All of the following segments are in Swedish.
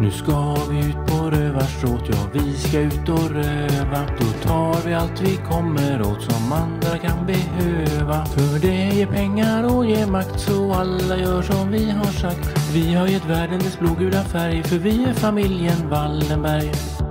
Nu ska vi ut på rövarstråt, ja vi ska ut och röva. Då tar vi allt vi kommer åt som andra kan behöva. För det ger pengar och ger makt så alla gör som vi har sagt. Vi har gett världen dess blågula färg för vi är familjen Wallenberg.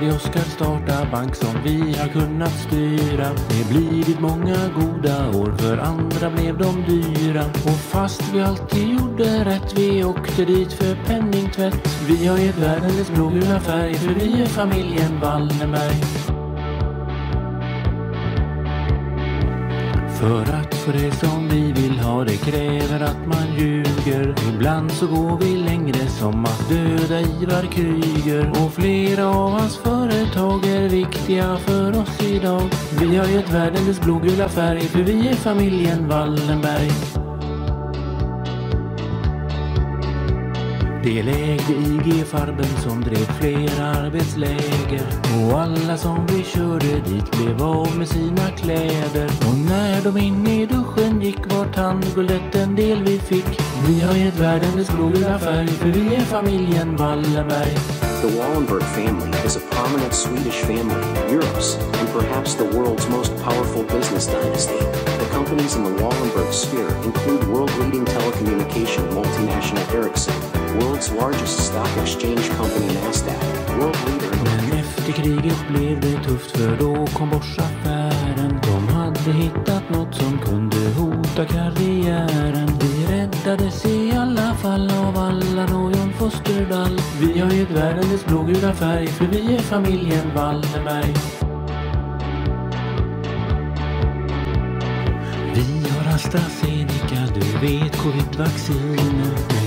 André Oskar starta bank som vi har kunnat styra. Det blivit många goda år för andra blev de dyra. Och fast vi alltid gjorde rätt vi åkte dit för penningtvätt. Vi har gett världen dess blågula färg för vi är familjen Wallenberg. För att få det som vi vill ha det kräver att man ljuger. Ibland så går vi längre som att döda Ivar Kryger. Och flera av hans företag är viktiga för oss idag. Vi har gett världen dess blågula färg för vi är familjen Wallenberg. Det lägde IG Farben som drev flera arbetsläger och alla som vi körde dit blev av med sina kläder. Och när de in i duschen gick var tandguldet en del vi fick. Vi har gett världen dess blågula färg för vi är familjen Wallenberg. The Wallenberg family is a prominent Swedish family, Europe's, and perhaps the world's most powerful business dynasty. The companies in the Wallenberg sphere include world-leading telecommunication multinational Ericsson, world's largest stock exchange company Nasdaq, world leader in Men efter kriget blev det tufft för då kom Boschaffären. De hade hittat något som kunde hota karriären. Vi räddades i alla fall av alla då John Fosterdahl. Vi har gett världen dess blågula färg för vi är familjen Wallenberg. Vi har AstraZeneca, du vet covidvacciner.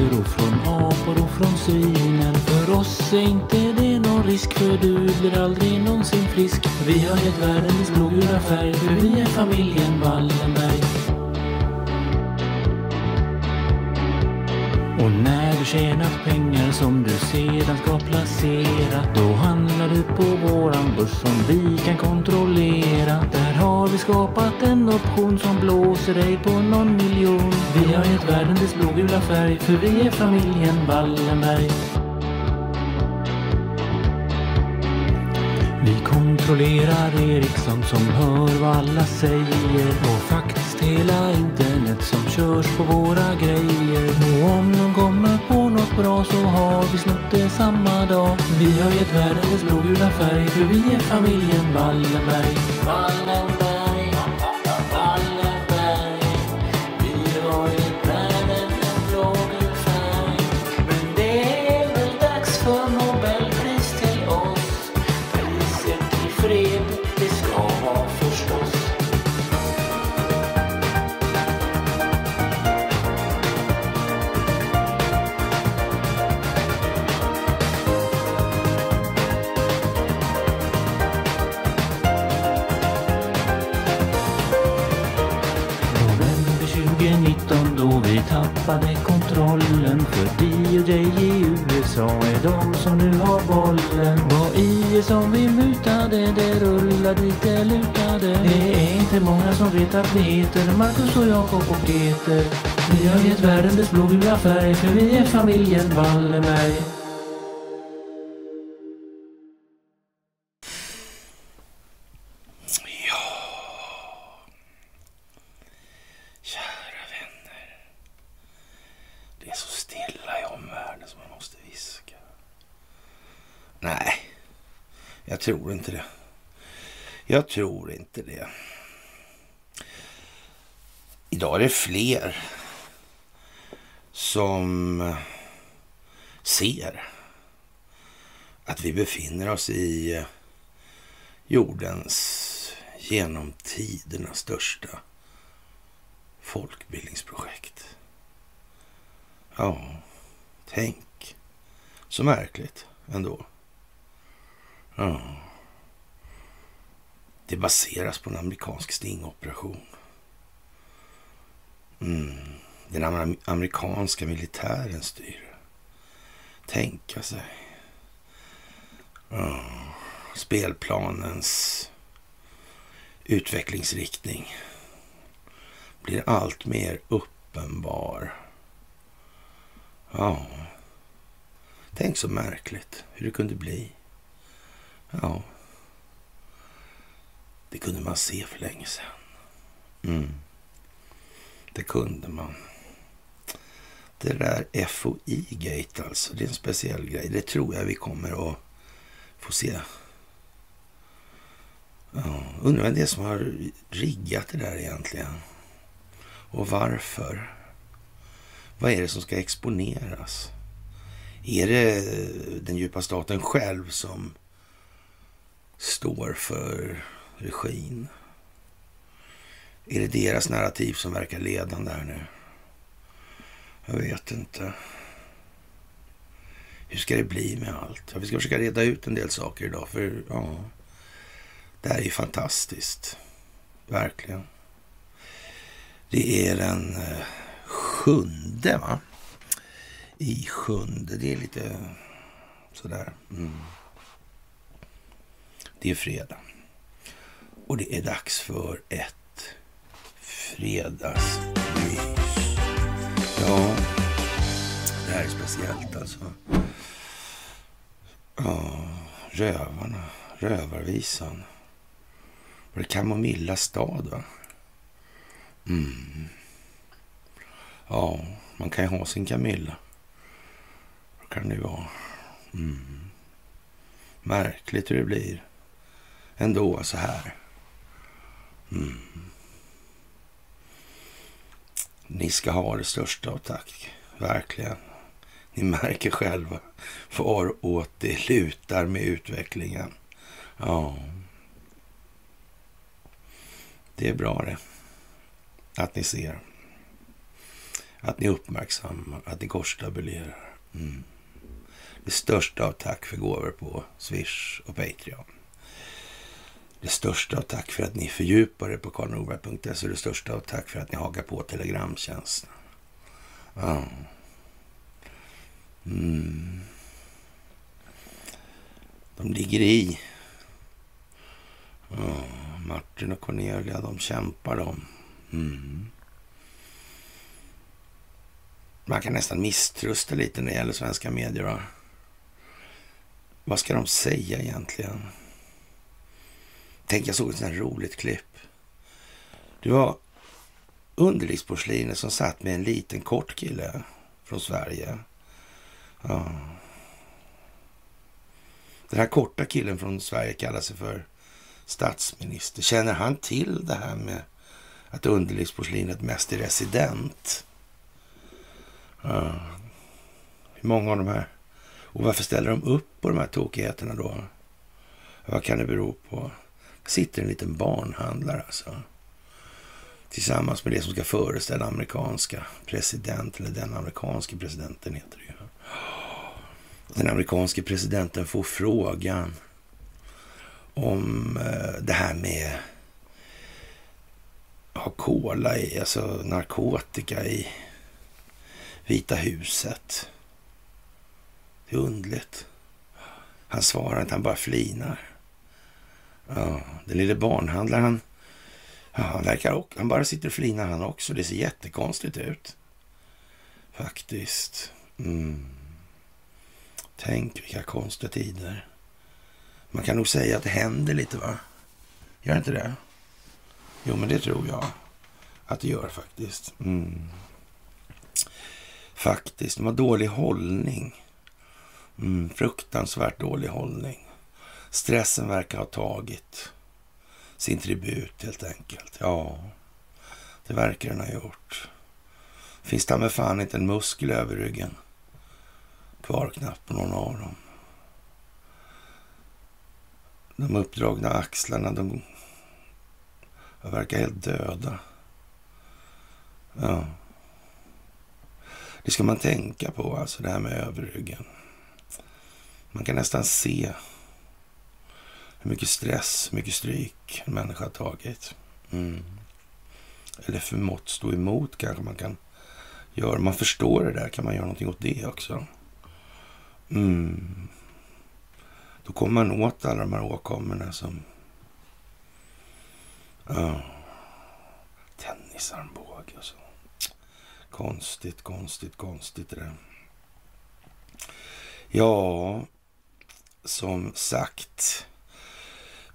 Med och från apor och från svinen. För oss är inte det någon risk för du blir aldrig någonsin frisk. Vi har gett världens blågula färg för vi är familjen Wallenberg. Och när du tjänat pengar som du sedan ska placera Då handlar du på våran börs som vi kan kontrollera. Där har vi skapat en option som blåser dig på någon miljon. Vi har gett världen dess blågula färg för vi är familjen Wallenberg. Vi kontrollerar Ericsson som hör vad alla säger och faktiskt hela internet som körs på våra grejer. Och om bra så har vi snott det samma dag. Vi har gett världen dess blågula färg för vi är familjen Wallenberg. Wallenberg, Wallenberg. För DJ i USA är de som nu har bollen. Vad i är som vi mutade, det rullar dit det lutade. Det är inte många som vet att vi heter Marcus och Jakob och Peter. Vi har gett världen dess blågula färg för vi är familjen Wallenberg Kära vänner. Det är så stilla i omvärlden som man måste viska. Nej, jag tror inte det. Jag tror inte det. Idag är det fler som ser att vi befinner oss i jordens genom tiderna största folkbildningsprojekt. Ja, tänk. Så märkligt ändå. Ja. Det baseras på en amerikansk stingoperation. Mm. Den amerikanska militären styr. Tänka sig. Ja. Spelplanens utvecklingsriktning blir allt mer uppenbar. Ja, tänk så märkligt hur det kunde bli. Ja, det kunde man se för länge sedan. Mm. Det kunde man. Det där FOI-gate alltså, det är en speciell grej. Det tror jag vi kommer att få se. Ja, undrar vem det är som har riggat det där egentligen. Och varför? Vad är det som ska exponeras? Är det eh, den djupa staten själv som står för regin? Är det deras narrativ som verkar ledande här nu? Jag vet inte. Hur ska det bli med allt? Ja, vi ska försöka reda ut en del saker idag, för ja, det här är ju fantastiskt. Verkligen. Det är den eh, sjunde, va? I sjunde. Det är lite sådär. Mm. Det är fredag. Och det är dags för ett fredagsmys. Ja, det här är speciellt alltså. Ja, Rövarna, Rövarvisan. Var det Kamomilla stad, va? Mm. Ja, man kan ju ha sin Camilla. Det kan det ju vara. Mm. Märkligt hur det blir ändå så här. Mm. Ni ska ha det största av tack. Verkligen. Ni märker själva varåt det lutar med utvecklingen. Ja. Det är bra det. Att ni ser. Att ni uppmärksammar, att ni korstabulerar. Mm. Det största av tack för gåvor på Swish och Patreon. Det största av tack för att ni fördjupar er på karlnorberg.se och det största av tack för att ni hakar på telegramtjänsten. Ja. Mm. De ligger i. Ja, Martin och Cornelia, de kämpar de. Mm. Man kan nästan misströsta lite när det gäller svenska medier. Va? Vad ska de säga egentligen? Tänk, jag såg ett sånt här roligt klipp. Det var underlivsporslinet som satt med en liten kort kille från Sverige. Ja. Den här korta killen från Sverige kallar sig för statsminister. Känner han till det här med att underlivsporslinet mest är resident? Ja. Hur många av de här? Och varför ställer de upp på de här tokigheterna då? Vad kan det bero på? Sitter en liten barnhandlare alltså. Tillsammans med det som ska föreställa amerikanska presidenten. eller den amerikanske presidenten heter det ju. Den amerikanske presidenten får frågan om eh, det här med ha kola i, alltså narkotika i Vita huset. Det är underligt. Han svarar inte, han bara flinar. Ja, den lille barnhandlaren, han, han verkar också, han bara sitter och flinar han också. Det ser jättekonstigt ut. Faktiskt. Mm. Tänk vilka konstiga tider. Man kan nog säga att det händer lite, va? Gör inte det? Jo, men det tror jag att det gör faktiskt. Mm. Faktiskt. De har dålig hållning. Mm, fruktansvärt dålig hållning. Stressen verkar ha tagit sin tribut helt enkelt. Ja, det verkar den ha gjort. Finns det med fan inte en muskel över ryggen kvar knappt på någon av dem. De uppdragna axlarna, de verkar helt döda. Ja. Det ska man tänka på, alltså det här med överryggen. Man kan nästan se hur mycket stress, hur mycket stryk en människa har tagit. Mm. Eller förmått stå emot kanske man kan göra. Man förstår det där, kan man göra någonting åt det också? Mm. Då kommer man åt alla de här åkommorna som... Ja. Tennisarmbåge och så. Konstigt, konstigt, konstigt det där. Ja, som sagt.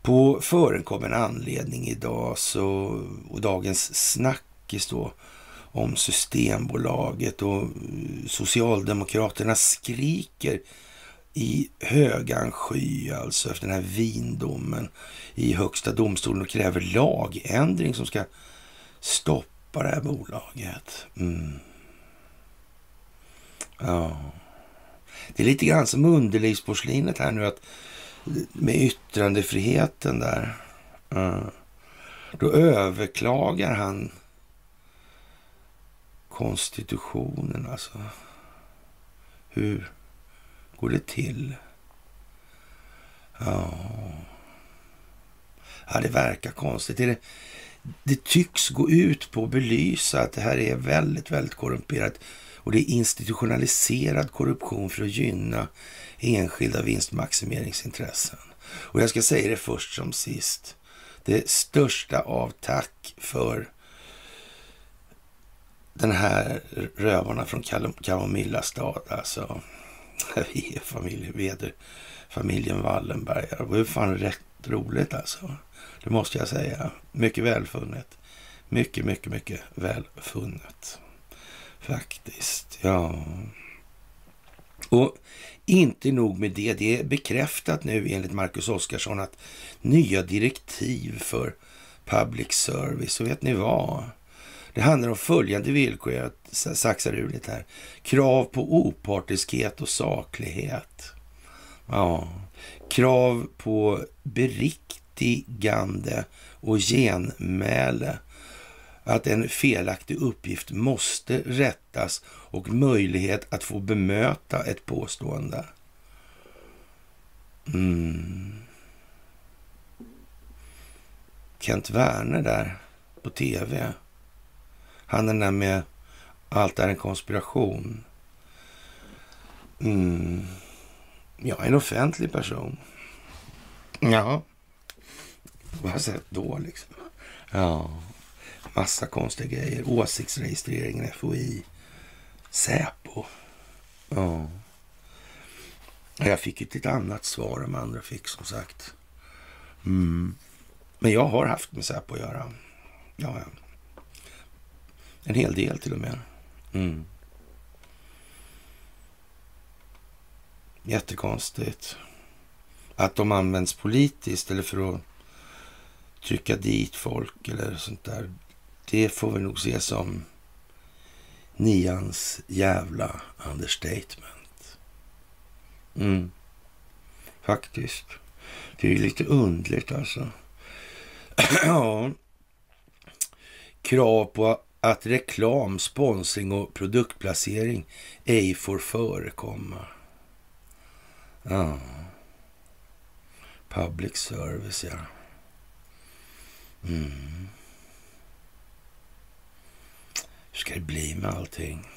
På förekommen anledning idag så, och dagens snackis då om Systembolaget och Socialdemokraterna skriker i högan sky alltså efter den här vindomen i högsta domstolen och kräver lagändring som ska stoppa det här bolaget. Mm. Ja. Det är lite grann som underlivsporslinet här nu att med yttrandefriheten där. Mm. Då överklagar han konstitutionen alltså. Hur går det till? Ja, ja det verkar konstigt. Det, det tycks gå ut på att belysa att det här är väldigt, väldigt korrumperat och det är institutionaliserad korruption för att gynna enskilda vinstmaximeringsintressen. Och jag ska säga det först som sist. Det största av tack för den här rövarna från Kamomilla stad, alltså. Vi är familjen Veder, familjen Wallenberg. Det var ju fan rätt roligt alltså. Det måste jag säga. Mycket välfunnet. Mycket, mycket, mycket välfunnet. Faktiskt, ja. Och inte nog med det. Det är bekräftat nu enligt Marcus Oskarsson att nya direktiv för public service. Och vet ni vad? Det handlar om följande villkor, jag saxar ur lite här. Krav på opartiskhet och saklighet. Ja. Krav på beriktigande och genmäle. Att en felaktig uppgift måste rättas och möjlighet att få bemöta ett påstående. Mm. Kent Werner där på tv. Han den där med allt är en konspiration. Mm. Jag är en offentlig person. Ja. Vad sett då liksom? Ja. Massa konstiga grejer. Åsiktsregistreringen, FOI, Säpo. Ja. Jag fick ett lite annat svar än andra fick som sagt. Mm. Men jag har haft med Säpo att göra. Ja, ja. En hel del till och med. Mm. Jättekonstigt. Att de används politiskt eller för att trycka dit folk eller sånt där. Det får vi nog se som nians jävla understatement. Mm. Faktiskt. Det är ju lite undligt alltså. ja. Krav på att reklam, sponsring och produktplacering ej får förekomma. Ja. Public service, ja. Mm. Hur ska det bli med allting?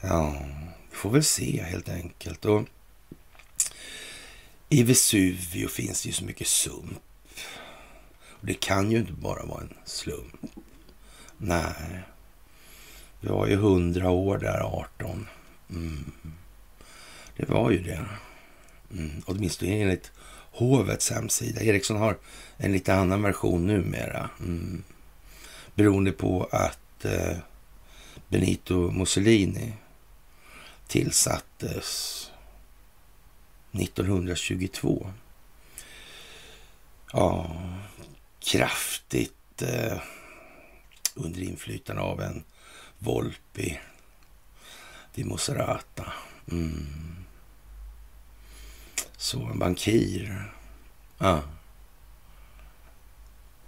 Ja, vi får väl se helt enkelt. Och I Vesuvio finns det ju så mycket sump. Och det kan ju inte bara vara en slump. Nej. Det var ju hundra år där, 18. Mm. Det var ju det. Mm. Åtminstone enligt hovets hemsida. Eriksson har en lite annan version numera. Mm. Beroende på att eh, Benito Mussolini tillsattes 1922. Ja, kraftigt eh, under inflytande av en Volpi di Moserata. Mm. Så en bankir. Ah.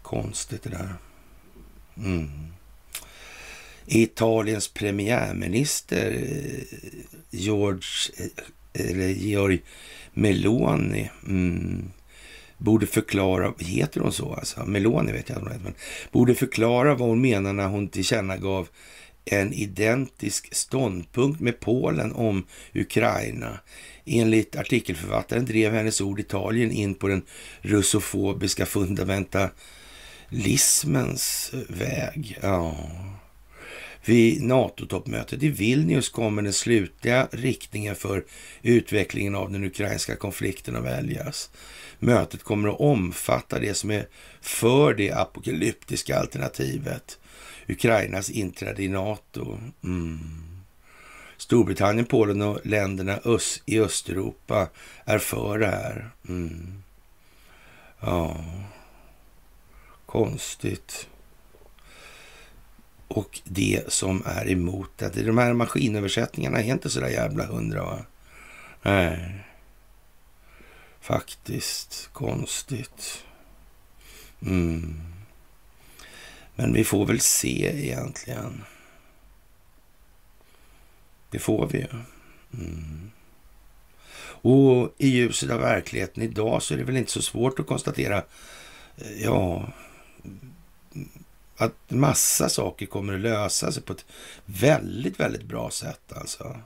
Konstigt det där. Mm. Italiens premiärminister eh, George, eh, eller Georg Meloni mm, borde förklara, heter hon så alltså? Meloni vet jag inte men borde förklara vad hon menar när hon tillkännagav en identisk ståndpunkt med Polen om Ukraina. Enligt artikelförfattaren drev hennes ord Italien in på den russofobiska fundamentalismens väg. Ja. Vid NATO-toppmötet i Vilnius kommer den slutliga riktningen för utvecklingen av den ukrainska konflikten att väljas. Mötet kommer att omfatta det som är för det apokalyptiska alternativet, Ukrainas inträde i NATO. Mm. Storbritannien, Polen och länderna i Östeuropa är för det här. Mm. Ja, konstigt. Och det som är emot det. De här maskinöversättningarna är inte så där jävla hundra va? Nej. Faktiskt konstigt. Mm. Men vi får väl se egentligen. Det får vi ju. Mm. Och i ljuset av verkligheten idag så är det väl inte så svårt att konstatera, eh, ja, att massa saker kommer att lösa sig på ett väldigt, väldigt bra sätt alltså.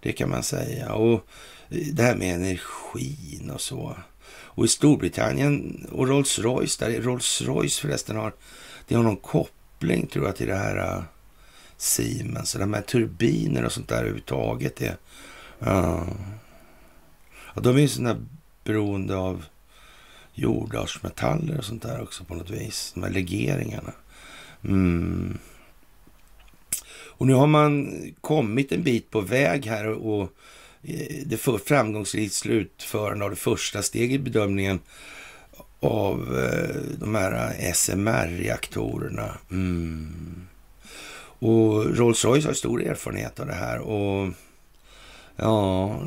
Det kan man säga. Och det här med energin och så. Och i Storbritannien och Rolls-Royce, där Rolls-Royce förresten har, det har någon koppling tror jag till det här uh, Siemens. Det här med turbiner och sånt där överhuvudtaget. Det, uh, och de är ju sådana beroende av jordartsmetaller och sånt där också på något vis. De här legeringarna. Mm. Och nu har man kommit en bit på väg här och eh, det för framgångsrikt slutförande av det första steget i bedömningen av eh, de här eh, SMR-reaktorerna. Mm. Och Rolls-Royce har stor erfarenhet av det här och ja,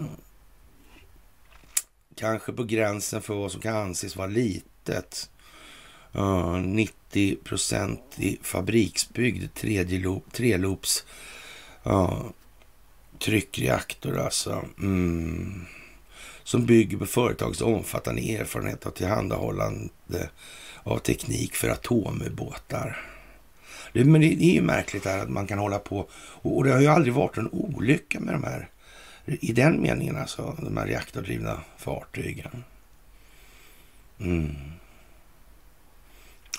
kanske på gränsen för vad som kan anses vara litet. Uh, 90 i fabriksbyggd treloops uh, tryckreaktor alltså. Mm. Som bygger på företagets omfattande erfarenhet av tillhandahållande av teknik för atomubåtar. Det, men det är ju märkligt att man kan hålla på och det har ju aldrig varit en olycka med de här i den meningen alltså, de här reaktordrivna fartygen. Mm.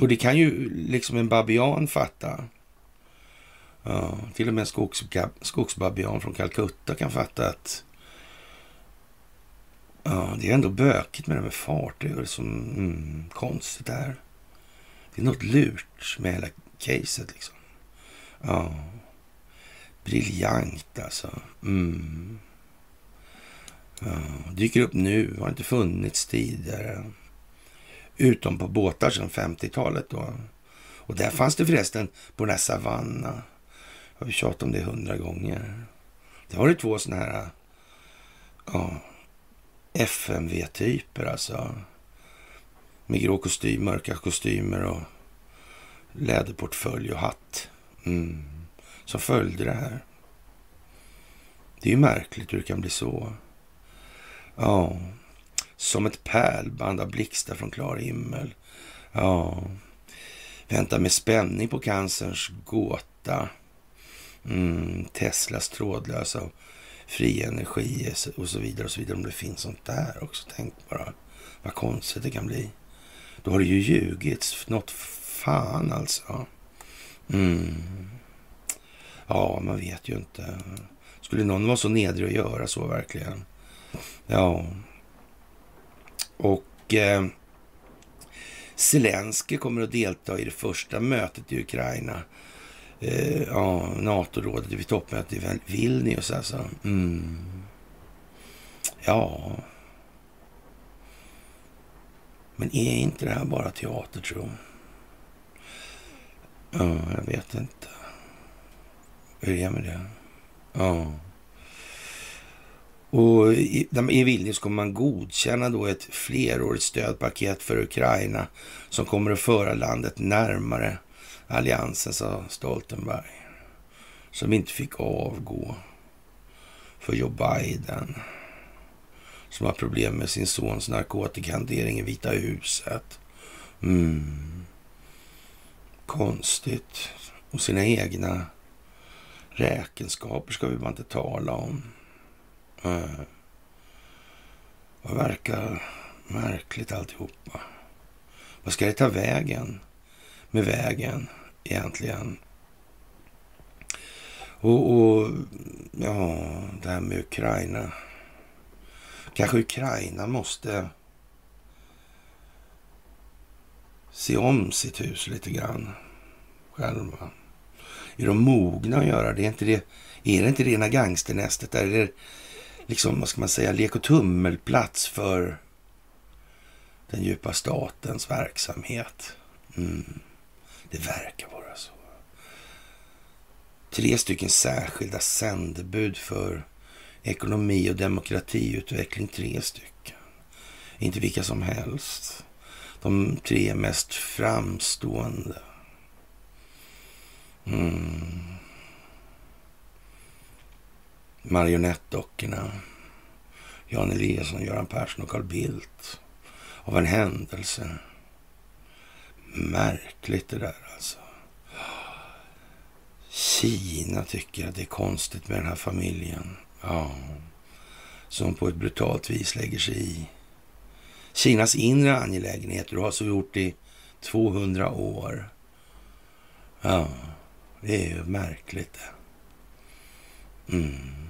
Och det kan ju liksom en babian fatta. Ja, till och med en skogs, skogsbabian från Calcutta kan fatta att ja, det är ändå bökigt med det med fartyg. Det som mm, konstigt där. Det är något lurt med hela caset liksom. Ja. Briljant alltså. Mm. Ja, dyker upp nu, har inte funnits tidigare. Utom på båtar sedan 50-talet då. Och där fanns det förresten på den här Savanna. Jag har tjatat om det hundra gånger. Det var det två sådana här ja, FMV-typer alltså. Med grå kostym, mörka kostymer och läderportfölj och hatt. Mm. Som följde det här. Det är ju märkligt hur det kan bli så. Ja, som ett pärlband av blixtar från klar himmel. Ja, väntar med spänning på cancerns gåta. Mm, Teslas trådlösa fri energi och så vidare och så vidare. Om det finns sånt där också. Tänk bara vad konstigt det kan bli. Då har det ju ljugits något fan alltså. Mm. Ja, man vet ju inte. Skulle någon vara så nedrig att göra så verkligen? Ja. Och eh, Zelensky kommer att delta i det första mötet i Ukraina. Eh, ja, NATO-rådet vid toppmötet i Vilnius alltså. Mm. Ja. Men är inte det här bara teater, tror Ja, jag vet inte. Hur är det med det? Ja. Och i, i Vilnius kommer man godkänna då ett flerårigt stödpaket för Ukraina som kommer att föra landet närmare alliansen, sa Stoltenberg. Som inte fick avgå för Joe Biden. Som har problem med sin sons narkotikahantering i Vita huset. Mm. Konstigt. Och sina egna räkenskaper ska vi bara inte tala om. Eh, det verkar märkligt alltihopa. Vad ska det ta vägen med vägen egentligen. Och, och ja, det här med Ukraina. Kanske Ukraina måste se om sitt hus lite grann själva. Är de mogna att göra det? Är, inte det, är det inte rena gangsternästet? Är det liksom, vad ska man säga, lek och tummelplats för den djupa statens verksamhet? Mm. Det verkar vara så. Tre stycken särskilda sändebud för ekonomi och demokratiutveckling. Tre stycken. Inte vilka som helst. De tre mest framstående. Mm. Marionettdockorna. Eh, Jan Eliasson, Göran Persson och Carl Bildt. Av en händelse. Märkligt det där alltså. Kina tycker att det är konstigt med den här familjen. Ja, som på ett brutalt vis lägger sig i Kinas inre angelägenheter och har så gjort i 200 år. Ja, det är ju märkligt Mm.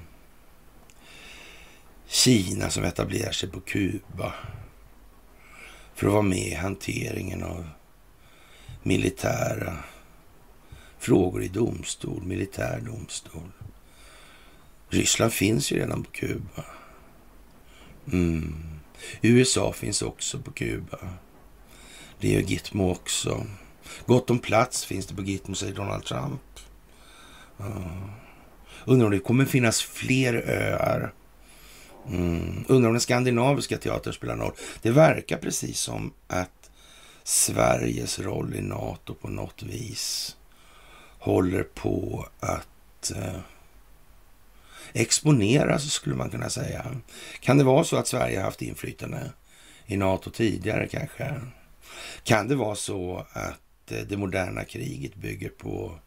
Kina som etablerar sig på Kuba för att vara med i hanteringen av militära frågor i domstol, militär domstol. Ryssland finns ju redan på Kuba. Mm. USA finns också på Kuba. Det gör Gitmo också. Gott om plats finns det på Gitmo, säger Donald Trump. Uh. Undrar om det kommer finnas fler öar. Mm. Undrar om den skandinaviska teatern spelar någon roll. Det verkar precis som att Sveriges roll i NATO på något vis håller på att eh, exponeras, skulle man kunna säga. Kan det vara så att Sverige haft inflytande i NATO tidigare kanske? Kan det vara så att eh, det moderna kriget bygger på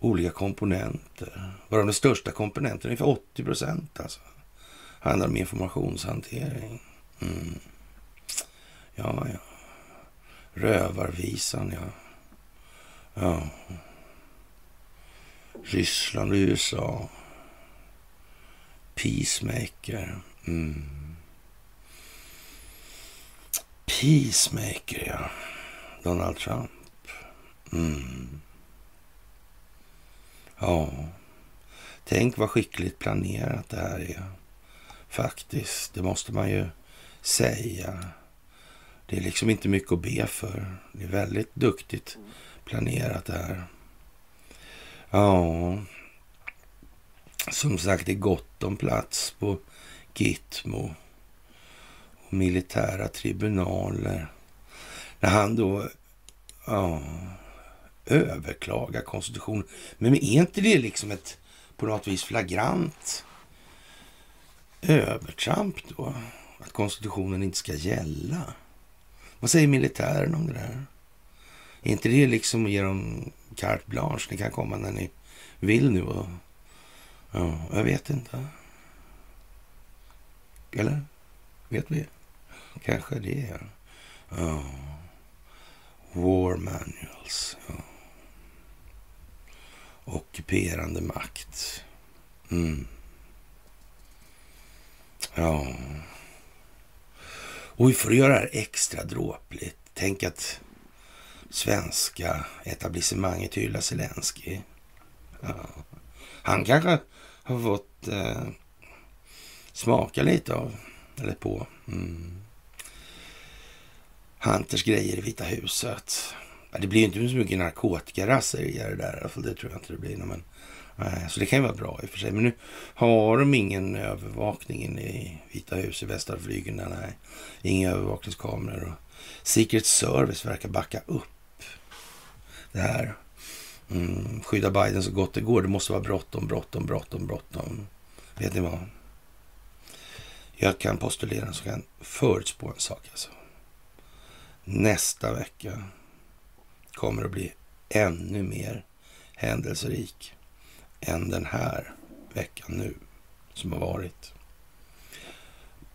olika komponenter? Varav den största komponenten, ungefär 80 procent alltså, handlar om informationshantering. Mm. Ja, ja. Rövarvisan, ja. Ja. Ryssland och USA. Peacemaker. Mm. Peacemaker, ja. Donald Trump. Mm. Ja. Tänk vad skickligt planerat det här är. Faktiskt, det måste man ju säga. Det är liksom inte mycket att be för. Det är väldigt duktigt planerat det här. Ja, som sagt, det är gott om plats på Gitmo och militära tribunaler. När han då ja, överklagar konstitutionen. Men är inte det liksom ett på något vis flagrant övertramp då? Att konstitutionen inte ska gälla? Vad säger militären om det där? Är inte det liksom att ge dem carte blanche? Ni kan komma när ni vill nu och Ja, jag vet inte. Eller? Vet vi? Kanske det. Ja. War manuals. Ja. Ockuperande makt. Mm. Ja. Och för att göra det här extra dråpligt. Tänk att svenska etablissemanget hyllar Zelensky. Ja. Han kanske har fått eh, smaka lite av, eller på, mm. Hunters grejer i Vita huset. Ja, det blir ju inte så mycket narkotikarasser. i det där, alltså, det tror jag inte det blir. Men, nej, så det kan ju vara bra i och för sig. Men nu har de ingen övervakning inne i Vita huset, flygeln. Nej, inga övervakningskameror. Och Secret Service verkar backa upp det här. Mm, skydda Biden så gott det går. Det måste vara bråttom, bråttom, bråttom, bråttom. Vet ni vad? Jag kan postulera så kan förutspå en sak alltså. Nästa vecka kommer att bli ännu mer händelserik än den här veckan nu som har varit.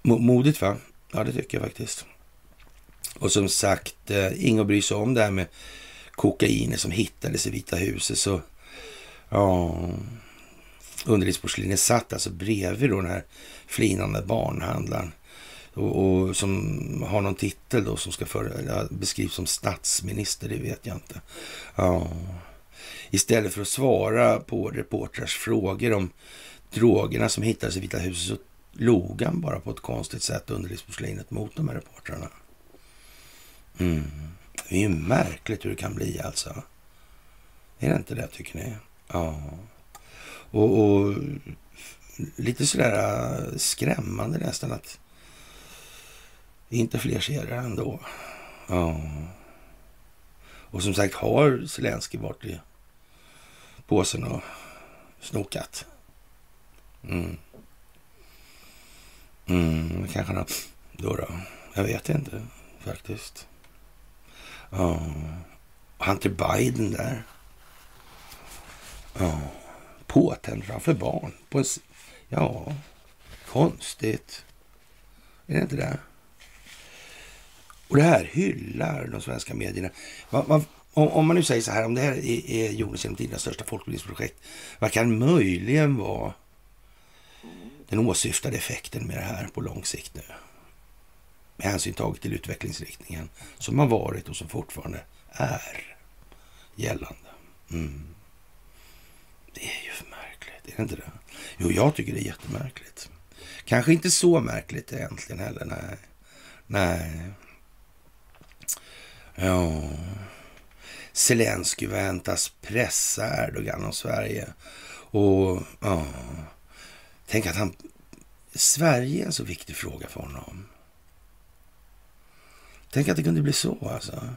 Modigt va? Ja, det tycker jag faktiskt. Och som sagt, eh, ingen bryr sig om det här med kokainet som hittades i Vita huset. Så ja, underlivsporslinet satt alltså bredvid då den här flinande barnhandlaren. Och, och, som har någon titel då som ska för, beskrivs som statsminister, det vet jag inte. Ja. Istället för att svara på reportrars frågor om drogerna som hittades i Vita huset så log han bara på ett konstigt sätt underlivsporslinet mot de här reportrarna. Mm. Det är ju märkligt hur det kan bli alltså. Är det inte det tycker ni? Ja. Och, och lite sådär äh, skrämmande nästan att inte fler ser det ändå. Ja. Och som sagt har Zelenskyj varit i påsen och snokat. Mm. Mm, kanske något. Då då? Jag vet inte faktiskt. Ja. Hunter Biden där. Ja. Påtänd framför barn. På en... Ja, konstigt. Är det inte det? Och det här hyllar de svenska medierna. Man, man, om, om, man nu säger så här, om det här är, är jordens genom tiderna största folkbildningsprojekt, vad kan möjligen vara den åsyftade effekten med det här på lång sikt nu? Med hänsyn taget till utvecklingsriktningen som har varit och som fortfarande är gällande. Mm. Det är ju för märkligt, är det inte det? Jo, jag tycker det är jättemärkligt. Kanske inte så märkligt egentligen heller, nej. Nej. Ja. Zelenskyj väntas pressa Erdogan om Sverige. Och ja, tänk att han... Sverige är en så viktig fråga för honom. Tänk att det kunde bli så alltså.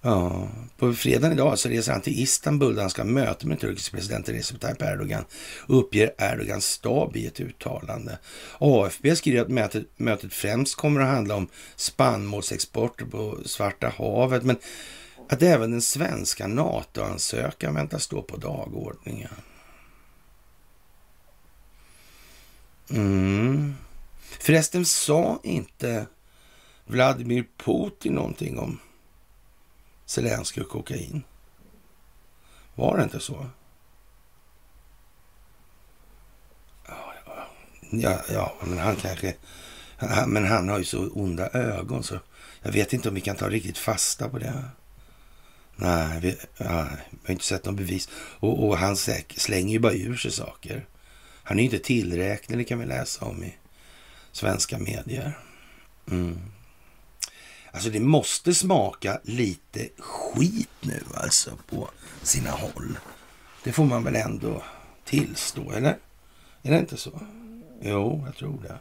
Ja, på fredagen idag så reser han till Istanbul där han ska möta med turkiska presidenten Recep Tayyip Erdogan, uppger Erdogans stab i ett uttalande. AFB skriver att mötet, mötet främst kommer att handla om spannmålsexporter på Svarta havet, men att även den svenska NATO-ansökan väntas stå på dagordningen. Mm. Förresten sa inte Vladimir Putin någonting om Zelenskyj och kokain? Var det inte så? Ja, ja, men han kanske... Men han har ju så onda ögon så jag vet inte om vi kan ta riktigt fasta på det. Nej, vi, nej, vi har inte sett någon bevis. Och, och han slänger ju bara ur sig saker. Han är ju inte tillräknelig kan vi läsa om i svenska medier. Mm. Alltså det måste smaka lite skit nu alltså på sina håll. Det får man väl ändå tillstå, eller? Är det inte så? Jo, jag tror det.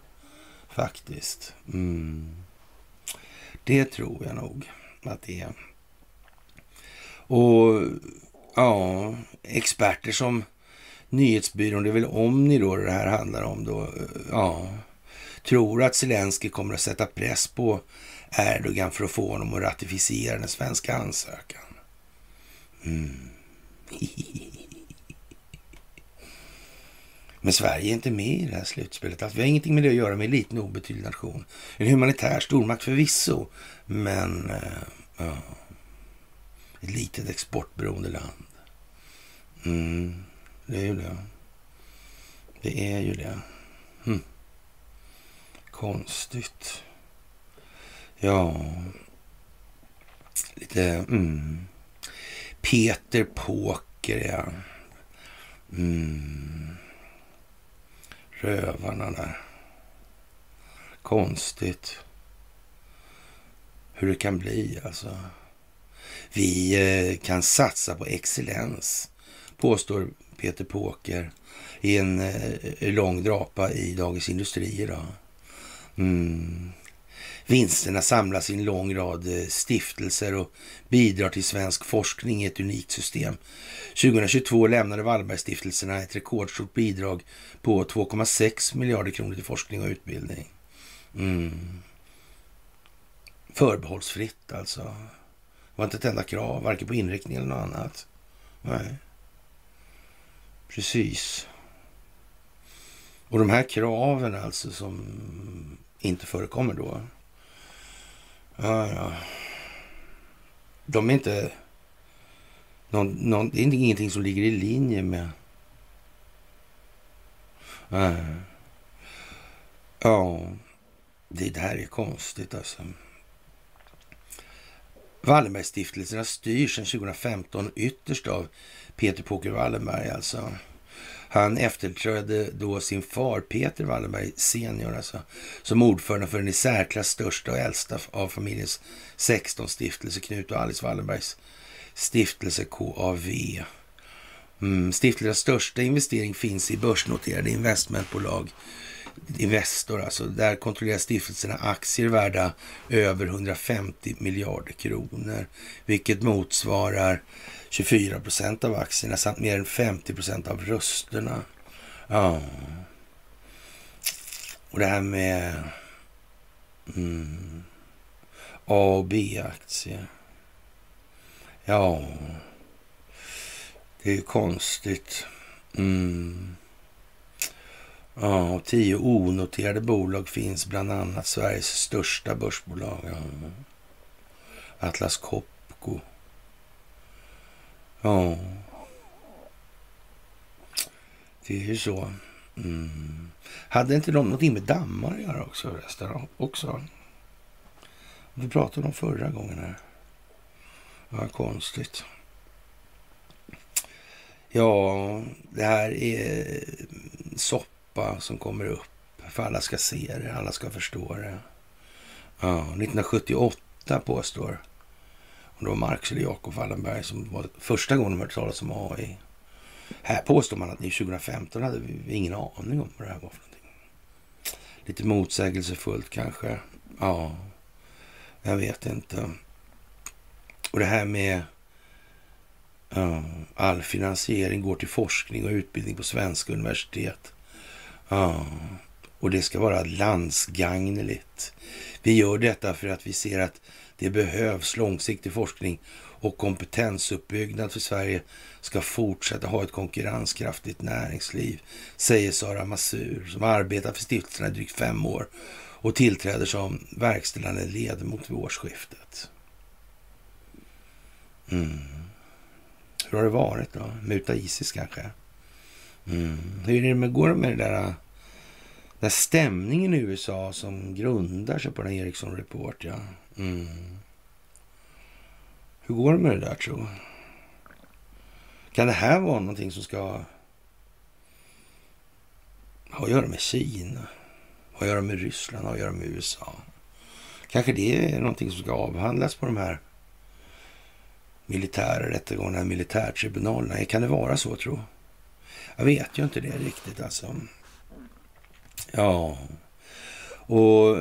Faktiskt. Mm. Det tror jag nog att det är. Och ja, experter som nyhetsbyrån, det är väl Omni då det här handlar om då, ja, tror att Zelensky kommer att sätta press på Erdogan för att få honom att ratificera den svenska ansökan. Mm. Men Sverige är inte med i det här slutspelet. Alltså, vi har ingenting med det att göra med en liten obetydlig nation. En humanitär stormakt förvisso, men uh, uh, ett litet exportberoende land. Mm, det är ju det. Det är ju det. Hm. Konstigt. Ja, lite... Mm. Peter Poker, ja. Mm. Rövarna där. Konstigt hur det kan bli alltså. Vi eh, kan satsa på excellens, påstår Peter Poker i en eh, lång drapa i Dagens Industri idag. Mm. Vinsterna samlas i en lång rad eh, stiftelser och bidrar till svensk forskning i ett unikt system. 2022 lämnade Wallbergstiftelserna ett rekordstort bidrag på 2,6 miljarder kronor till forskning och utbildning. Mm. Förbehållsfritt alltså. Det var inte ett enda krav, varken på inriktning eller något annat. Nej. Precis. Och de här kraven alltså som inte förekommer då Ja, ja. De är inte... Någon, någon, det är ingenting som ligger i linje med... Nej. Ja, det här är konstigt alltså. Wallenbergstiftelserna styrs sedan 2015 ytterst av Peter Poker Wallenberg alltså. Han efterträdde då sin far Peter Wallenberg senior alltså, som ordförande för den i särklass största och äldsta av familjens 16 stiftelser, Knut och Alice Wallenbergs stiftelse KAV. Mm, stiftelsernas största investering finns i börsnoterade investmentbolag Investor, alltså där kontrollerar stiftelserna aktier värda över 150 miljarder kronor, vilket motsvarar 24 procent av aktierna samt mer än 50 procent av rösterna. Ja. Och det här med mm, A och B-aktier. Ja, det är ju konstigt. Mm. Ja, och tio onoterade bolag finns, bland annat Sveriges största börsbolag. Ja. Atlas Copco. Ja. Det är ju så. Mm. Hade inte de någonting med dammar att göra också? förresten? också? Vi pratade om förra gången här. Vad konstigt. Ja, det här är sopp soppa som kommer upp. För alla ska se det, alla ska förstå det. Ja, 1978 påstår och det var Marx eller Jakob Wallenberg som var första gången de hörde talas om AI. Här påstår man att ni 2015 hade vi ingen aning om vad det här var för någonting. Lite motsägelsefullt kanske. Ja, jag vet inte. Och det här med ja, all finansiering går till forskning och utbildning på svenska universitet. Ja, och det ska vara landsgagneligt. Vi gör detta för att vi ser att det behövs långsiktig forskning och kompetensuppbyggnad för Sverige ska fortsätta ha ett konkurrenskraftigt näringsliv, säger Sara Masur som arbetar för stiftelserna i drygt fem år och tillträder som verkställande ledamot vid årsskiftet. Mm. Hur har det varit då? Muta Isis kanske? Mm. Hur är det med, går det med det där, där stämningen i USA som grundar sig på den Ericsson Report? Ja. Mm. Hur går det med det där tro? Kan det här vara någonting som ska ha att göra med Kina? Ha att göra med Ryssland? Ha att göra med USA? Kanske det är någonting som ska avhandlas på de här militära rättegångarna, militärtribunalerna. Kan det vara så tro? Jag jag vet ju inte det riktigt alltså. Ja, och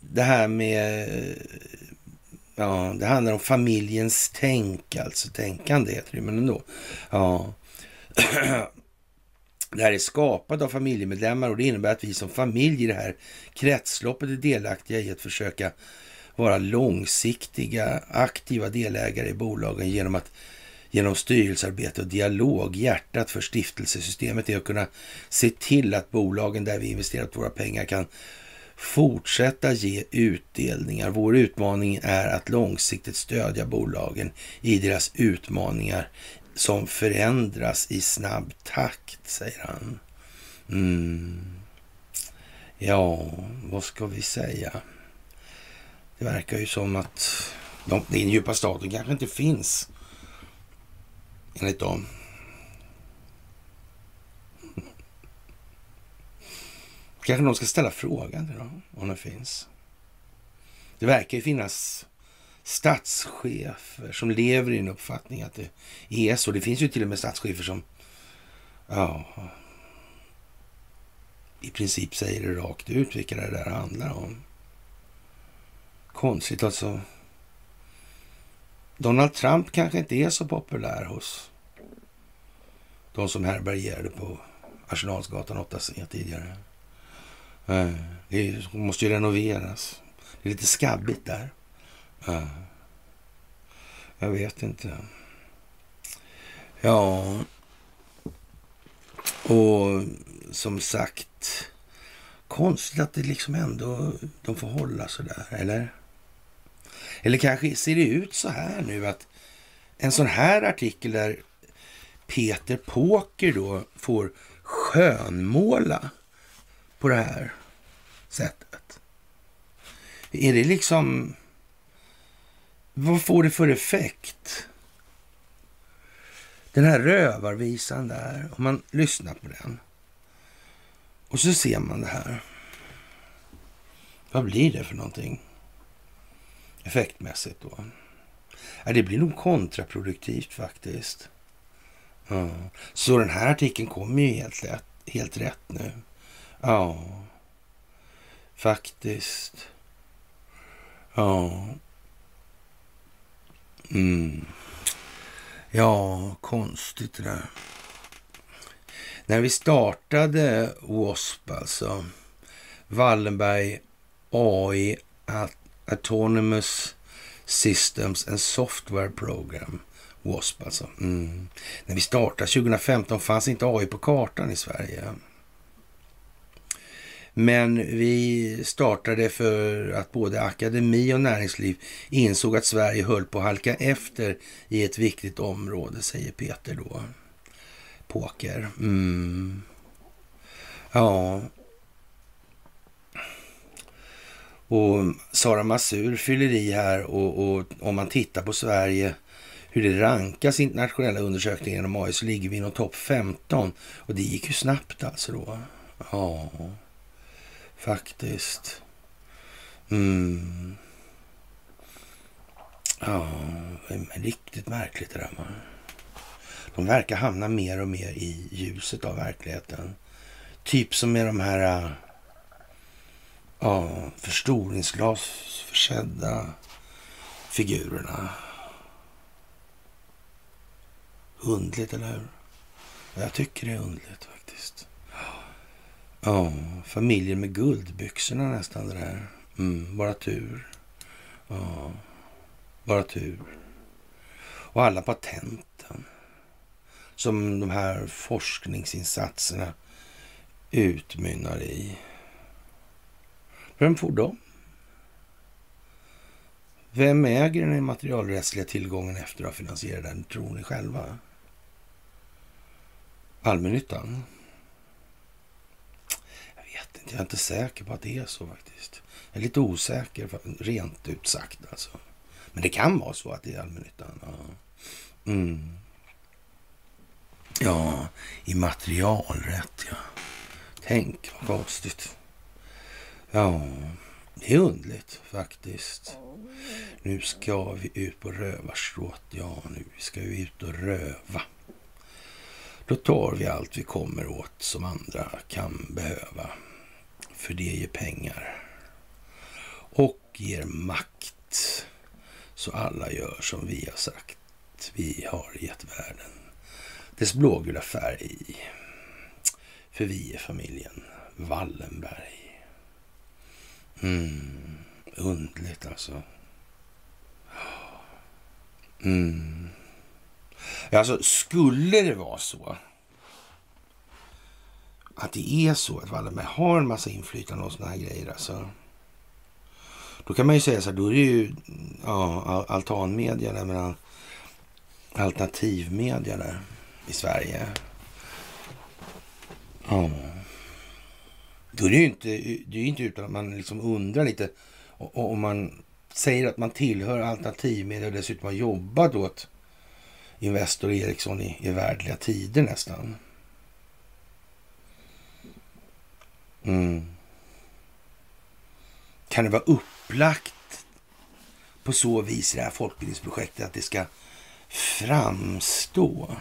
det här med... Ja, det handlar om familjens tänk, alltså tänkande heter det, men ändå. Ja. Det här är skapat av familjemedlemmar och det innebär att vi som familj i det här kretsloppet är delaktiga i att försöka vara långsiktiga, aktiva delägare i bolagen genom att genom styrelsearbete och dialog. Hjärtat för stiftelsesystemet är att kunna se till att bolagen där vi investerat våra pengar kan fortsätta ge utdelningar. Vår utmaning är att långsiktigt stödja bolagen i deras utmaningar som förändras i snabb takt, säger han. Mm. Ja, vad ska vi säga? Det verkar ju som att de, den djupa staten kanske inte finns enligt dem. Kanske någon ska ställa frågan till dem, om den finns. Det verkar ju finnas statschefer som lever i en uppfattning att det är så. Det finns ju till och med statschefer som ja, i princip säger det rakt ut vilka det där handlar om. Konstigt alltså. Donald Trump kanske inte är så populär hos de som härbärgerade på Arsenalsgatan 8C tidigare. Eh, det måste ju renoveras. Det är lite skabbigt där. Eh, jag vet inte. Ja, och som sagt, konstigt att det liksom ändå de får hålla så där, eller? Eller kanske ser det ut så här nu att en sån här artikel där Peter Poker då får skönmåla på det här sättet. Är det liksom... Vad får det för effekt? Den här rövarvisan där, om man lyssnar på den. Och så ser man det här. Vad blir det för någonting? Effektmässigt då. Ja, det blir nog kontraproduktivt faktiskt. Ja. Så den här artikeln kommer ju helt, lätt, helt rätt nu. Ja, faktiskt. Ja. Mm. Ja, konstigt det där. När vi startade WASP, alltså Wallenberg AI Autonomous Systems and Software Program, WASP alltså. Mm. När vi startade 2015 fanns inte AI på kartan i Sverige. Men vi startade för att både akademi och näringsliv insåg att Sverige höll på att halka efter i ett viktigt område, säger Peter då. Poker. Mm. Ja. Och Sara Masur fyller i här och, och om man tittar på Sverige hur det rankas internationella undersökningar inom AI så ligger vi inom topp 15. Och det gick ju snabbt alltså då. Ja. Faktiskt. Mm. Ja, riktigt märkligt det där. Man. De verkar hamna mer och mer i ljuset av verkligheten. Typ som med de här äh, ja, förstoringsglasförsedda figurerna. Undligt, eller hur? Jag tycker det är undligt faktiskt. Ja, familjer med guldbyxorna nästan det där. Mm, bara tur. Ja, bara tur. Och alla patenten som de här forskningsinsatserna utmynnar i. Vem får dem? Vem äger den immaterialrättsliga tillgången efter att ha finansierat den, tror ni själva? Allmännyttan? Jag vet inte. Jag är inte säker på att det är så faktiskt. Jag är lite osäker, rent ut sagt alltså. Men det kan vara så att det är allmännyttan. Ja. Mm. Ja, immaterialrätt ja. Tänk vad konstigt. Ja, det är undligt faktiskt. Nu ska vi ut på rövarstråt. Ja, nu ska vi ut och röva. Då tar vi allt vi kommer åt som andra kan behöva för det ger pengar och ger makt. Så alla gör som vi har sagt. Vi har gett världen dess blågula färg. För vi är familjen Wallenberg. Mm, undligt alltså. Mm. Alltså, skulle det vara så att det är så att Wallenberg har en massa inflytande och såna här grejer. Alltså. Då kan man ju säga så här, då är det ju ja, altanmedia, där, men alternativmedia där i Sverige. Ja. Då är det ju inte, det är inte utan att man liksom undrar lite om man säger att man tillhör alternativmedia och dessutom har jobbat åt Investor Ericsson i, i värdliga tider nästan. Mm. Kan det vara upplagt på så vis i det här folkbildningsprojektet att det ska framstå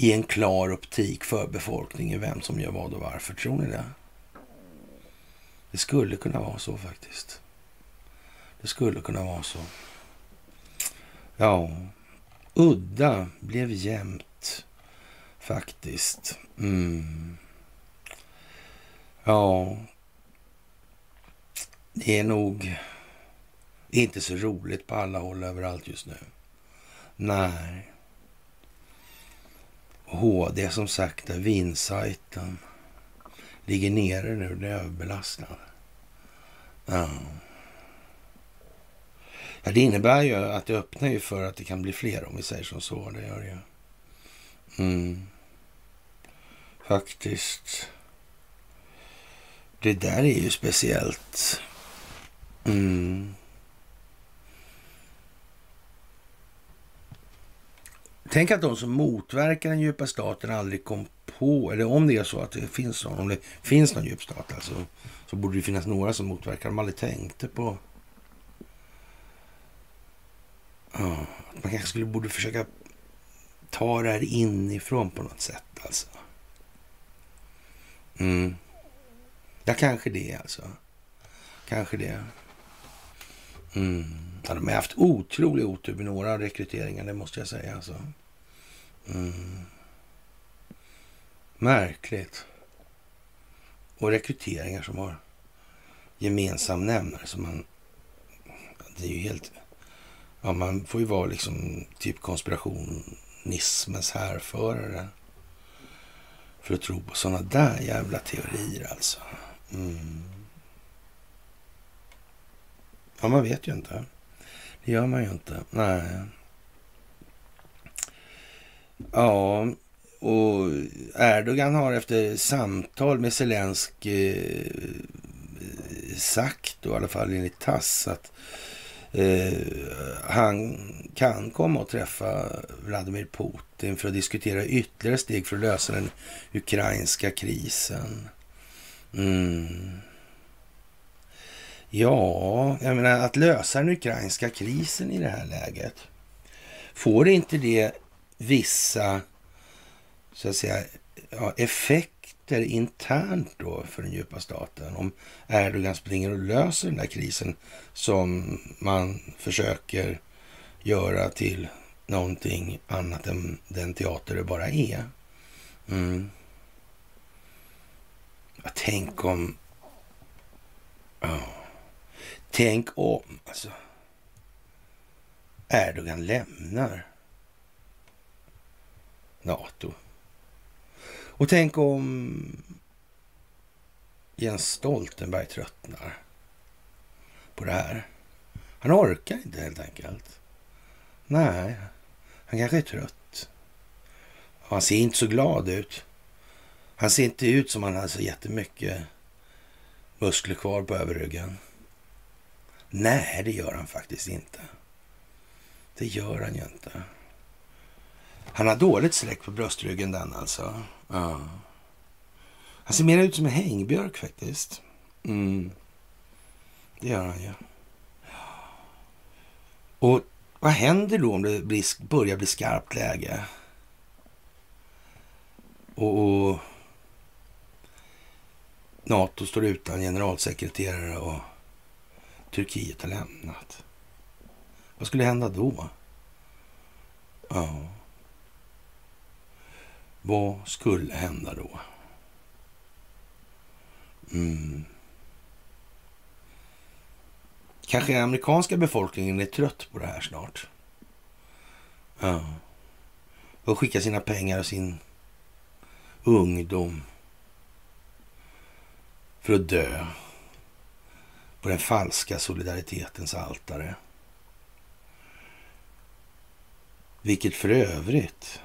i en klar optik för befolkningen vem som gör vad och varför? Tror ni det? Det skulle kunna vara så faktiskt. Det skulle kunna vara så. Ja, udda blev jämnt faktiskt. Mm. Ja, det är nog inte så roligt på alla håll överallt just nu. Nej. HD som sagt, där vinsajten ligger nere nu, det är överbelastad. Ja. det innebär ju att det öppnar ju för att det kan bli fler om vi säger som så. Det gör det ju. Mm. Faktiskt. Det där är ju speciellt. Mm. Tänk att de som motverkar den djupa staten aldrig kom på, eller om det är så att det finns någon, om det finns någon djup stat alltså, så borde det finnas några som motverkar. De aldrig tänkte på ja, man kanske skulle borde försöka ta det här inifrån på något sätt alltså. Mm. Ja, kanske det alltså. Kanske det. Mm. Ja, de har haft otrolig otur med några rekryteringar, det måste jag säga. Alltså. Mm. Märkligt. Och rekryteringar som har gemensam nämnare som man... Det är ju helt... Ja, man får ju vara liksom typ konspirationismens härförare för att tro på sådana där jävla teorier alltså. Mm. Ja, man vet ju inte. Det gör man ju inte. Nej. Ja, och Erdogan har efter samtal med Zelensky eh, sagt, då, i alla fall enligt Tass, att eh, han kan komma och träffa Vladimir Putin för att diskutera ytterligare steg för att lösa den ukrainska krisen. Mm. Ja, jag menar att lösa den ukrainska krisen i det här läget. Får inte det vissa så att säga, ja, effekter internt då för den djupa staten? Om Erdogan springer och löser den där krisen som man försöker göra till någonting annat än den teater det bara är. Mm. Ja, tänk om... Oh. Tänk om, alltså. Erdogan lämnar Nato. Och tänk om Jens Stoltenberg tröttnar på det här. Han orkar inte helt enkelt. Nej, han kanske är trött. Han ser inte så glad ut. Han ser inte ut som han har så jättemycket muskler kvar på överryggen. Nej, det gör han faktiskt inte. Det gör han ju inte. Han har dåligt släck på bröstryggen den alltså. Ja. Han ser mer ut som en hängbjörk faktiskt. Mm. Det gör han ju. Och vad händer då om det blir, börjar bli skarpt läge? Och, och Nato står utan generalsekreterare och Turkiet har lämnat. Vad skulle hända då? Ja. Vad skulle hända då? Mm. Kanske amerikanska befolkningen är trött på det här snart. Ja. Och skickar sina pengar och sin ungdom för att dö på den falska solidaritetens altare. Vilket för övrigt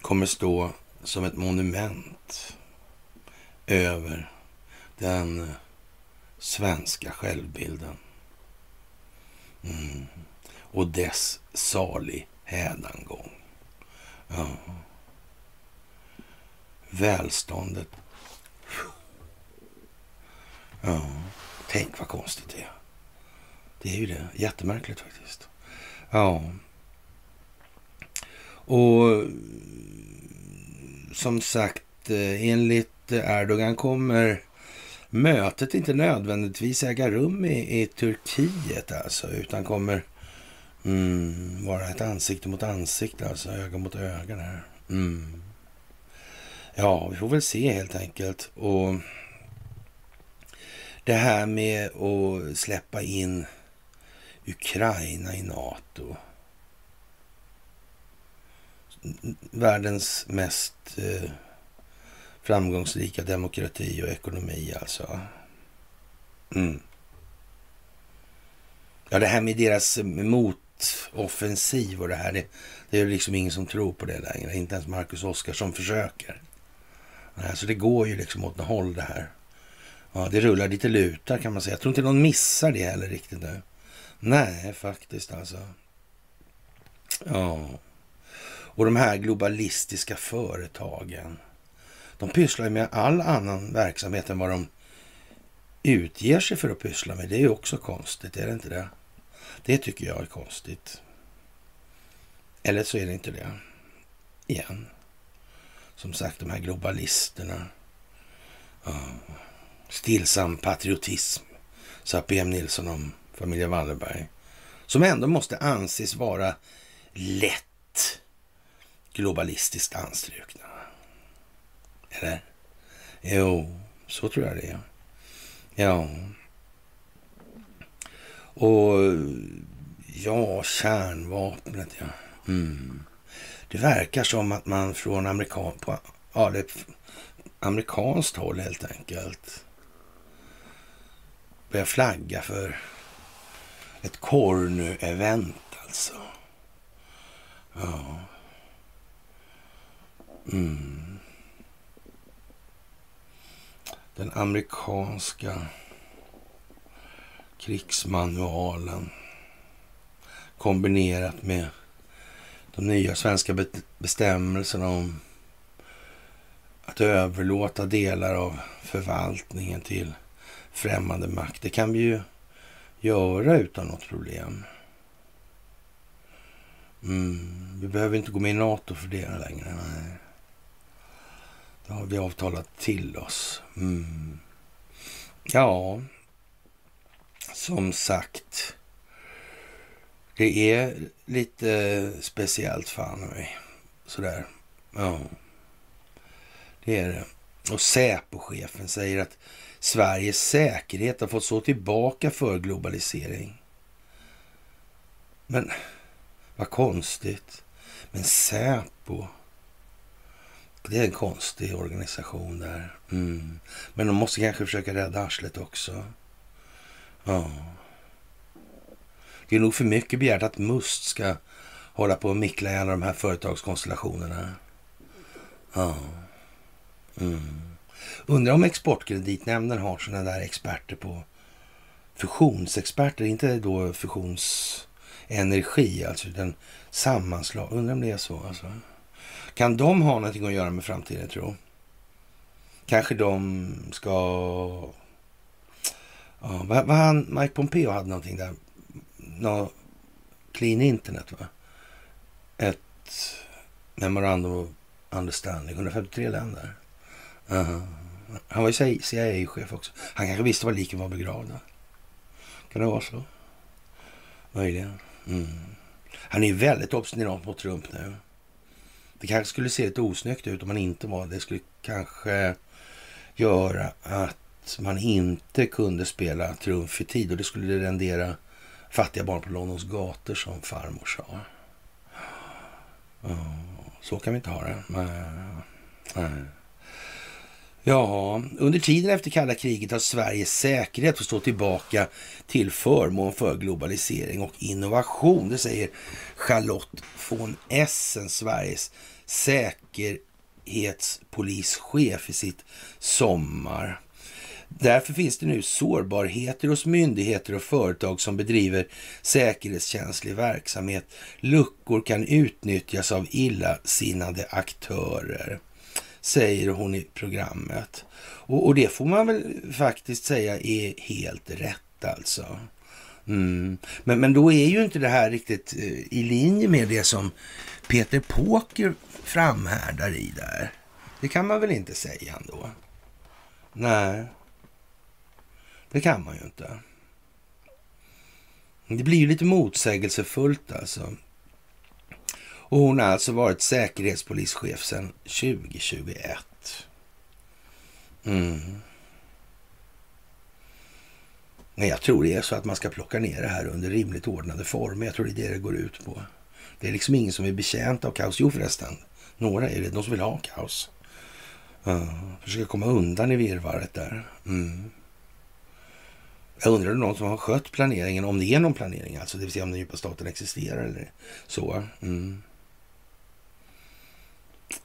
kommer stå som ett monument över den svenska självbilden. Mm. Och dess salig hädangång. Ja. Välståndet. Ja, tänk vad konstigt det är. Det är ju det. Jättemärkligt faktiskt. Ja. Och som sagt, eh, enligt Erdogan kommer mötet inte nödvändigtvis äga rum i, i Turkiet alltså, utan kommer mm, vara ett ansikte mot ansikte, alltså öga mot öga där. Mm. Ja, vi får väl se helt enkelt. Och det här med att släppa in Ukraina i Nato världens mest eh, framgångsrika demokrati och ekonomi alltså. Mm. Ja, det här med deras motoffensiv och det här, det, det är liksom ingen som tror på det längre. Inte ens Marcus Oskarsson försöker. Så det går ju liksom åt något håll det här. Ja, det rullar lite lutar kan man säga. Jag tror inte någon missar det heller riktigt nu. Nej, faktiskt alltså. Ja. Och de här globalistiska företagen. De pysslar med all annan verksamhet än vad de utger sig för att pyssla med. Det är ju också konstigt, är det inte det? Det tycker jag är konstigt. Eller så är det inte det. Igen. Som sagt, de här globalisterna. Ja. Stillsam patriotism, sa PM Nilsson om familjen Wallenberg. Som ändå måste anses vara lätt globalistiskt anstrukna. Eller? Jo, så tror jag det är. Ja. Och ja, kärnvapnet ja. Mm. Det verkar som att man från amerikan, på, ja, det, amerikanskt håll helt enkelt börjar flagga för ett Cornu-event alltså. Ja. Mm. Den amerikanska krigsmanualen kombinerat med de nya svenska bestämmelserna om att överlåta delar av förvaltningen till främmande makt. Det kan vi ju göra utan något problem. Mm, vi behöver inte gå med i NATO för det längre. Nej. Det har vi avtalat till oss. Mm. Ja, som sagt. Det är lite speciellt fan mig. Sådär. Ja, det är det. Och Säpochefen säger att Sveriges säkerhet har fått stå tillbaka för globalisering. Men vad konstigt. Men Säpo, det är en konstig organisation där. Mm. Men de måste kanske försöka rädda arslet också. Ja. Det är nog för mycket begärt att Must ska hålla på och mickla i alla de här företagskonstellationerna. Ja. Mm. Undrar om Exportkreditnämnden har sådana där experter på fusionsexperter, inte då fusionsenergi, alltså utan sammanslag. Undrar om det är så alltså. Kan de ha någonting att göra med framtiden tro? Kanske de ska... Ja, vad, vad han, Mike Pompeo hade någonting där. Nå, clean internet va? Ett memorandum of understanding. 153 länder. Uh -huh. Han var ju CIA-chef också. Han kanske visste var liken var begravda. Kan det vara så? Möjligen. Mm. Han är väldigt obstinat mot Trump nu. Det kanske skulle se lite osnyggt ut om han inte var det. skulle kanske göra att man inte kunde spela Trumf i tid och det skulle rendera fattiga barn på Londons gator som farmor sa. så kan vi inte ha det. Nej. Ja, under tiden efter kalla kriget har Sveriges säkerhet fått stå tillbaka till förmån för globalisering och innovation. Det säger Charlotte von Essen, Sveriges säkerhetspolischef i sitt sommar. Därför finns det nu sårbarheter hos myndigheter och företag som bedriver säkerhetskänslig verksamhet. Luckor kan utnyttjas av illasinnade aktörer säger hon i programmet. Och, och, det får man väl faktiskt säga är helt rätt alltså. Mm. Men, men då är ju inte det här riktigt eh, i linje med det som Peter Påker framhärdar i där. Det kan man väl inte säga ändå? Nej, det kan man ju inte. Det blir ju lite motsägelsefullt alltså. Och hon har alltså varit säkerhetspolischef sedan 2021. Mm. Men jag tror det är så att man ska plocka ner det här under rimligt ordnade former. Jag tror det är det det går ut på. Det är liksom ingen som är betjänt av kaos. Jo förresten, några är det. De som vill ha kaos. Uh, försöka komma undan i virvaret där. Mm. Jag undrar om någon som har skött planeringen, om det är någon planering alltså, det vill säga om den djupa staten existerar eller så. Mm.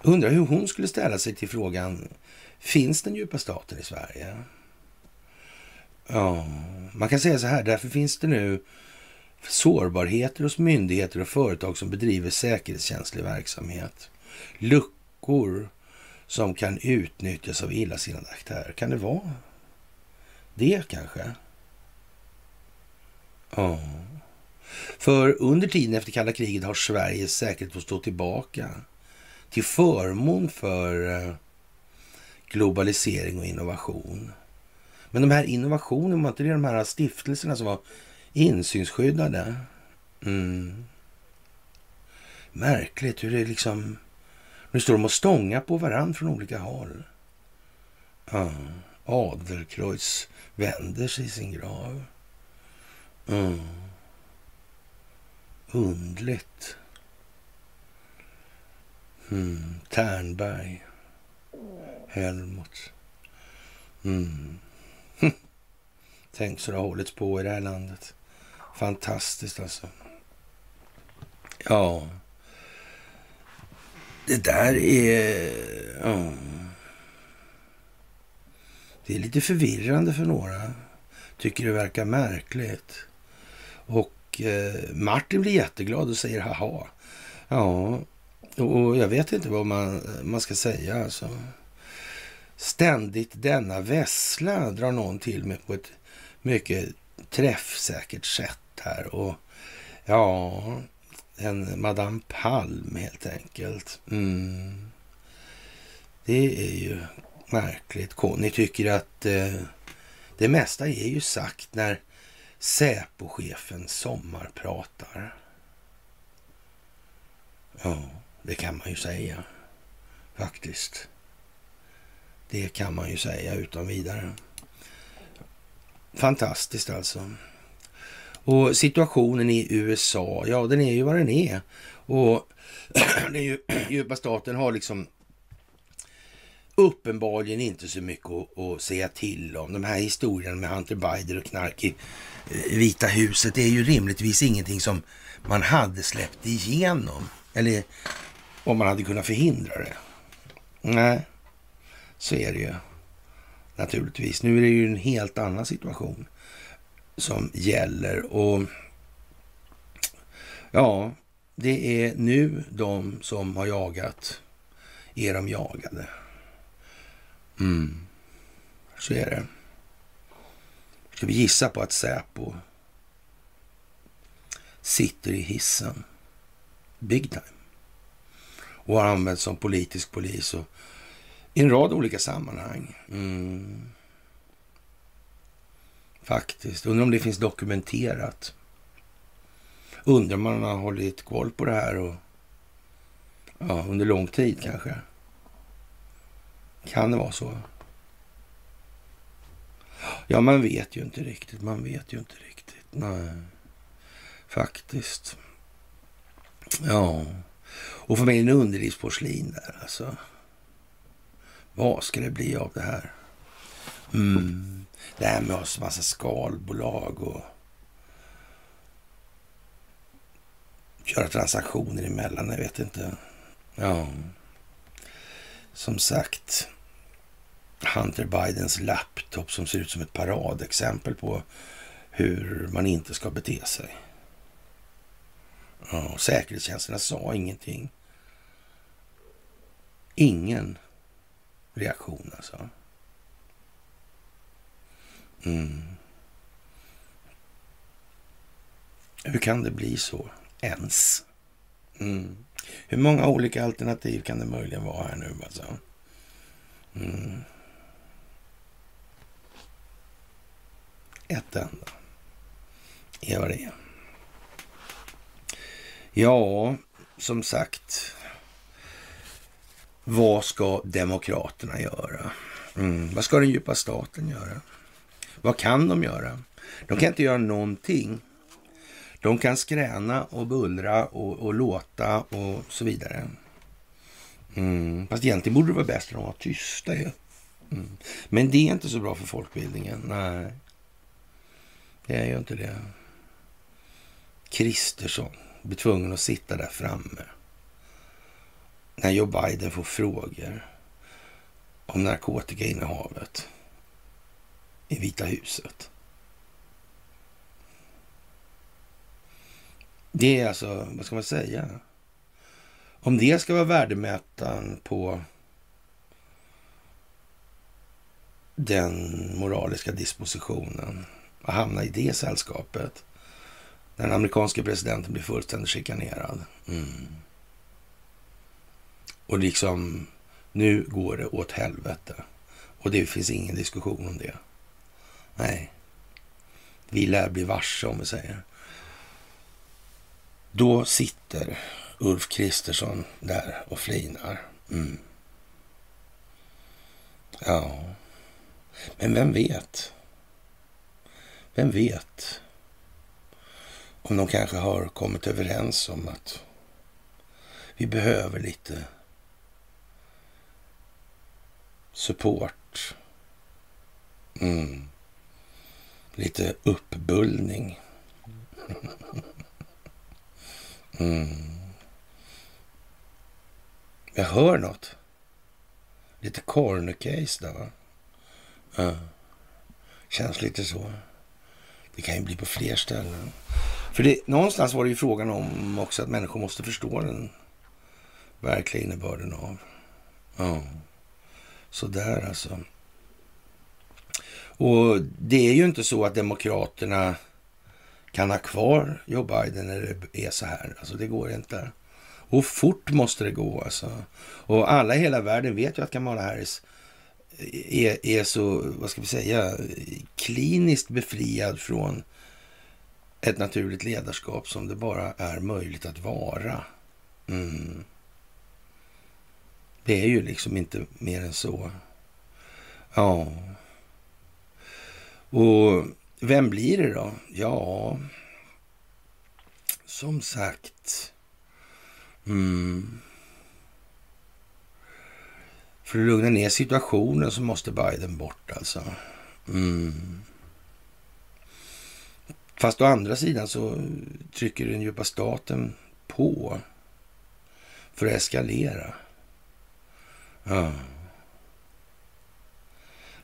Undrar hur hon skulle ställa sig till frågan, finns den djupa staten i Sverige? Ja, man kan säga så här, därför finns det nu sårbarheter hos myndigheter och företag som bedriver säkerhetskänslig verksamhet. Luckor som kan utnyttjas av illasinnade aktörer. Kan det vara det kanske? Ja. För under tiden efter kalla kriget har Sveriges säkerhet fått stå tillbaka till förmån för eh, globalisering och innovation. Men de här innovationerna, var inte det de här stiftelserna som var insynsskyddade? Mm. Märkligt hur det liksom... Nu står de och stångar på varandra från olika håll. Ja. Adelkreutz vänder sig i sin grav. Mm. Undligt. Mm. Ternberg. Helmut. Mm. Tänk så det har hållits på i det här landet. Fantastiskt alltså. Ja. Det där är... Ja. Det är lite förvirrande för några. Tycker det verkar märkligt. Och eh, Martin blir jätteglad och säger haha. Ja, och jag vet inte vad man, man ska säga alltså. Ständigt denna vessla drar någon till med på ett mycket träffsäkert sätt här. Och ja, en Madame Palm helt enkelt. Mm. Det är ju märkligt. Ni tycker att eh, det mesta är ju sagt när Säpochefen sommarpratar. Ja, det kan man ju säga faktiskt. Det kan man ju säga utan vidare. Fantastiskt alltså. Och situationen i USA, ja den är ju vad den är. Och den djupa staten har liksom uppenbarligen inte så mycket att, att, säga till om. De här historierna med Hunter Biden och knark i eh, Vita huset det är ju rimligtvis ingenting som man hade släppt igenom. Eller om man hade kunnat förhindra det. Nej, så är det ju naturligtvis. Nu är det ju en helt annan situation som gäller och ja, det är nu de som har jagat är de jagade. Mm. Så är det. Ska vi gissa på att Säpo sitter i hissen big time och har använts som politisk polis och i en rad olika sammanhang. Mm. Faktiskt. Undrar om det finns dokumenterat. Undrar om man har hållit koll på det här och ja, under lång tid kanske. Kan det vara så? Ja, man vet ju inte riktigt. Man vet ju inte riktigt. Nej, faktiskt. Ja, och familjen underlivsporslin där alltså. Vad ska det bli av det här? Mm. Det här med oss massa skalbolag och göra transaktioner emellan, jag vet inte. Ja, som sagt. Hunter Bidens laptop som ser ut som ett paradexempel på hur man inte ska bete sig. Ja, säkerhetstjänsterna sa ingenting. Ingen reaktion alltså. Mm. Hur kan det bli så ens? Mm. Hur många olika alternativ kan det möjligen vara här nu alltså? Mm. Ett enda är vad det är. Ja, som sagt. Vad ska demokraterna göra? Mm. Vad ska den djupa staten göra? Vad kan de göra? De kan inte göra någonting. De kan skräna och bullra och, och låta och så vidare. Mm. Fast egentligen borde det vara bäst om de var tysta ju. Mm. Men det är inte så bra för folkbildningen. Nej. Det är ju inte det. Kristersson blir tvungen att sitta där framme när Joe Biden får frågor om narkotikainnehavet i Vita huset. Det är alltså, vad ska man säga? Om det ska vara värdemätaren på den moraliska dispositionen att hamna i det sällskapet. Den amerikanska presidenten blir fullständigt chikanerad. Mm. Och liksom, nu går det åt helvete. Och det finns ingen diskussion om det. Nej, vi lär bli varse om vi säger. Då sitter Ulf Kristersson där och flinar. Mm. Ja, men vem vet? Vem vet om de kanske har kommit överens om att vi behöver lite support. Mm. Lite uppbullning. Mm. Jag hör något. Lite corner case där va? Ja. Känns lite så. Det kan ju bli på fler ställen. För det, någonstans var det ju frågan om också att människor måste förstå den verkliga innebörden av. Ja. Sådär alltså. Och det är ju inte så att Demokraterna kan ha kvar Joe Biden när det är så här. Alltså det går inte. Och fort måste det gå alltså. Och alla i hela världen vet ju att Kamala Harris är, är så, vad ska vi säga, kliniskt befriad från ett naturligt ledarskap som det bara är möjligt att vara. Mm. Det är ju liksom inte mer än så. Ja. Och vem blir det då? Ja, som sagt. Mm. För att lugna ner situationen så måste Biden bort alltså. Mm. Fast å andra sidan så trycker den djupa staten på för att eskalera. Ja.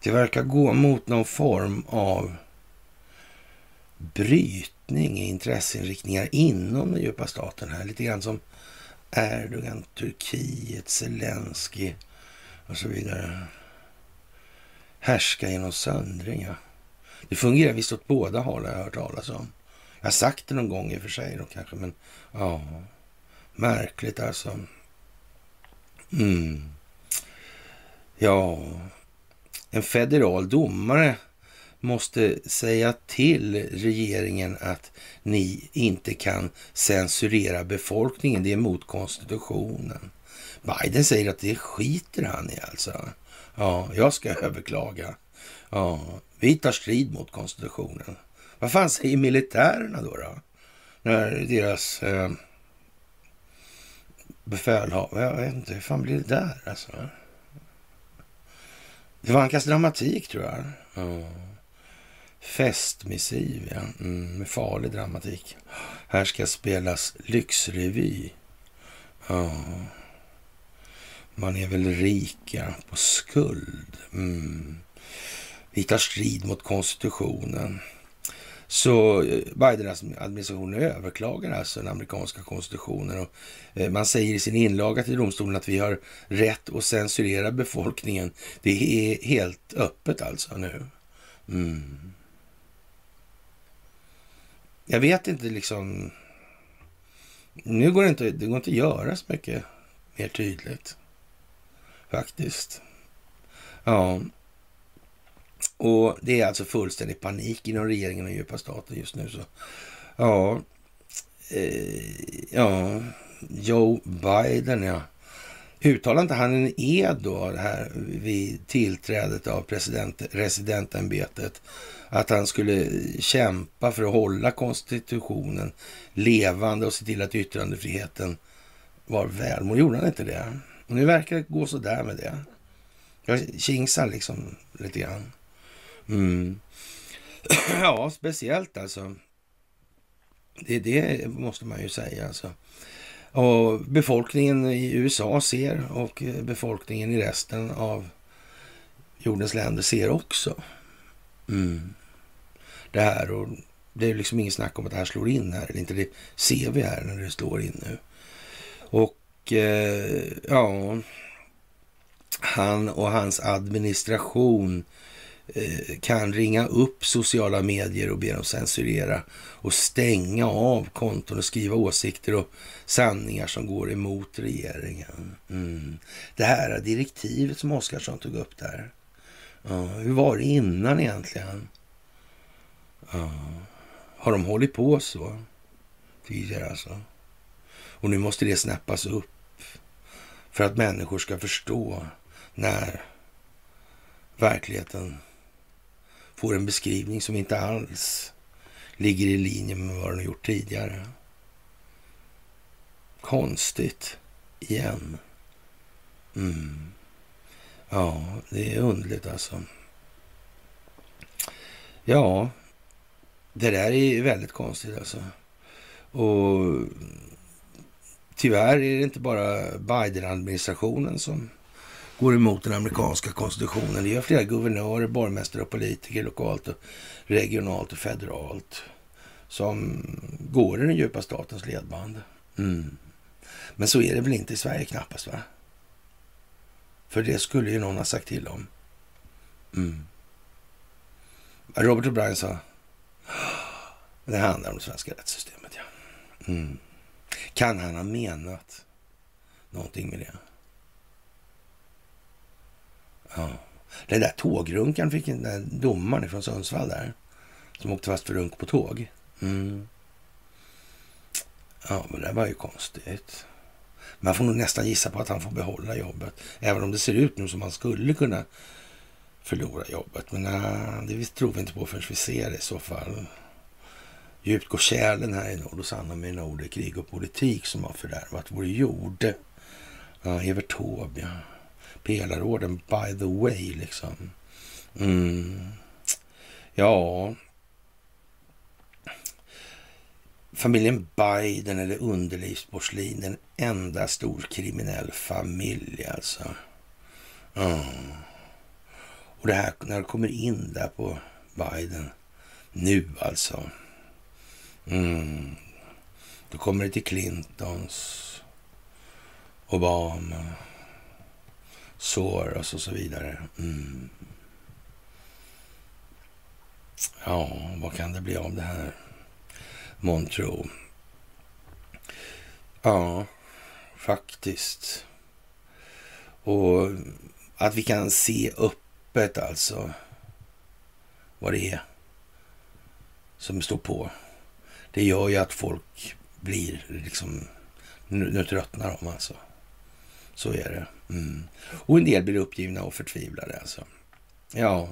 Det verkar gå mot någon form av brytning i intresseinriktningar inom den djupa staten här. Lite grann som Erdogan, Turkiet, Zelensky och så vidare. Härska genom söndring, ja. Det fungerar visst åt båda håll har jag hört talas om. Jag har sagt det någon gång i och för sig då kanske, men ja, märkligt alltså. Mm. Ja, en federal domare måste säga till regeringen att ni inte kan censurera befolkningen. Det är mot konstitutionen. Biden säger att det skiter han i alltså. Ja, jag ska överklaga. Ja, vi tar strid mot konstitutionen. Vad fan säger militärerna då? då? När deras eh, befälhavare, jag vet inte, hur fan blir det där alltså? Det vankas dramatik tror jag. Ja. Festmissiv, ja. Mm, med farlig dramatik. Här ska spelas lyxrevy. Ja. Man är väl rika på skuld. Mm. Vi tar strid mot konstitutionen. Så eh, Biden-administrationen överklagar alltså den amerikanska konstitutionen. Och eh, man säger i sin inlaga till domstolen att vi har rätt att censurera befolkningen. Det är helt öppet alltså nu. Mm. Jag vet inte liksom... Nu går det inte, det går inte att göra så mycket mer tydligt. Faktiskt. Ja. Och det är alltså fullständig panik inom regeringen och djupa staten just nu. Så ja, eh, ja, Joe Biden, ja. Uttalade inte han en ed då här vid tillträdet av president, residentämbetet att han skulle kämpa för att hålla konstitutionen levande och se till att yttrandefriheten var välmående. Gjorde han inte det? Och nu verkar det gå sådär med det. Jag kingsar liksom lite grann. Mm. ja, speciellt alltså. Det, det måste man ju säga alltså. Och befolkningen i USA ser och befolkningen i resten av jordens länder ser också. Mm. Det här och det är liksom inget snack om att det här slår in här eller inte. Det ser vi här när det slår in nu. Och eh, ja, han och hans administration eh, Eh, kan ringa upp sociala medier och be dem censurera och stänga av konton och skriva åsikter och sanningar som går emot regeringen. Mm. Det här direktivet som Oskarsson tog upp där. Ja, hur var det innan egentligen? Ja. Har de hållit på så tidigare alltså? Och nu måste det snappas upp för att människor ska förstå när verkligheten får en beskrivning som inte alls ligger i linje med vad den har gjort tidigare. Konstigt igen. Mm. Ja, det är underligt alltså. Ja, det där är väldigt konstigt alltså. Och tyvärr är det inte bara Biden-administrationen som går emot den amerikanska konstitutionen. Det gör flera guvernörer, borgmästare och politiker lokalt, och regionalt och federalt som går i den djupa statens ledband. Mm. Men så är det väl inte i Sverige knappast va? För det skulle ju någon ha sagt till om. Mm. Robert O'Brien sa, ah, det handlar om det svenska rättssystemet ja. Mm. Kan han ha menat någonting med det? Ja. Den där tågrunkan fick den där domaren från Sundsvall där. Som åkte fast för runk på tåg. Mm. Ja, men det var ju konstigt. Man får nog nästan gissa på att han får behålla jobbet. Även om det ser ut nu som han skulle kunna förlora jobbet. Men nej, det tror vi inte på förrän vi ser det i så fall. Djupt går kärlen här i norr och sanna med ord är krig och politik som har fördärvat vår jord. Ja, Evert Taube, ja. Pelarorden by the way, liksom. Mm. Ja. Familjen Biden eller underlivsporslin, den enda stor kriminell familj alltså. Mm. Och det här när det kommer in där på Biden nu alltså. Mm. Då kommer det till Clintons, Obama, Soros och så vidare. Mm. Ja, vad kan det bli av det här? Montro. Ja, faktiskt. Och att vi kan se öppet alltså vad det är som står på det gör ju att folk blir liksom... Nu, nu tröttnar de alltså. Så är det. Mm. Och en del blir uppgivna och förtvivlade alltså. Ja.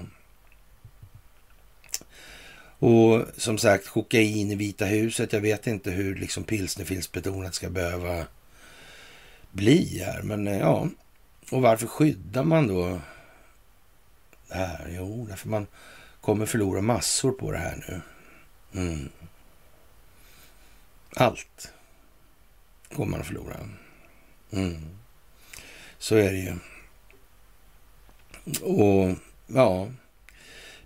Och som sagt, kokain i Vita huset. Jag vet inte hur liksom pilsnerfilmsbetonat ska behöva bli här. Men eh, ja, och varför skyddar man då det här? Jo, därför man kommer förlora massor på det här nu. Mm. Allt kommer man att förlora. Mm. Så är det ju. Och ja,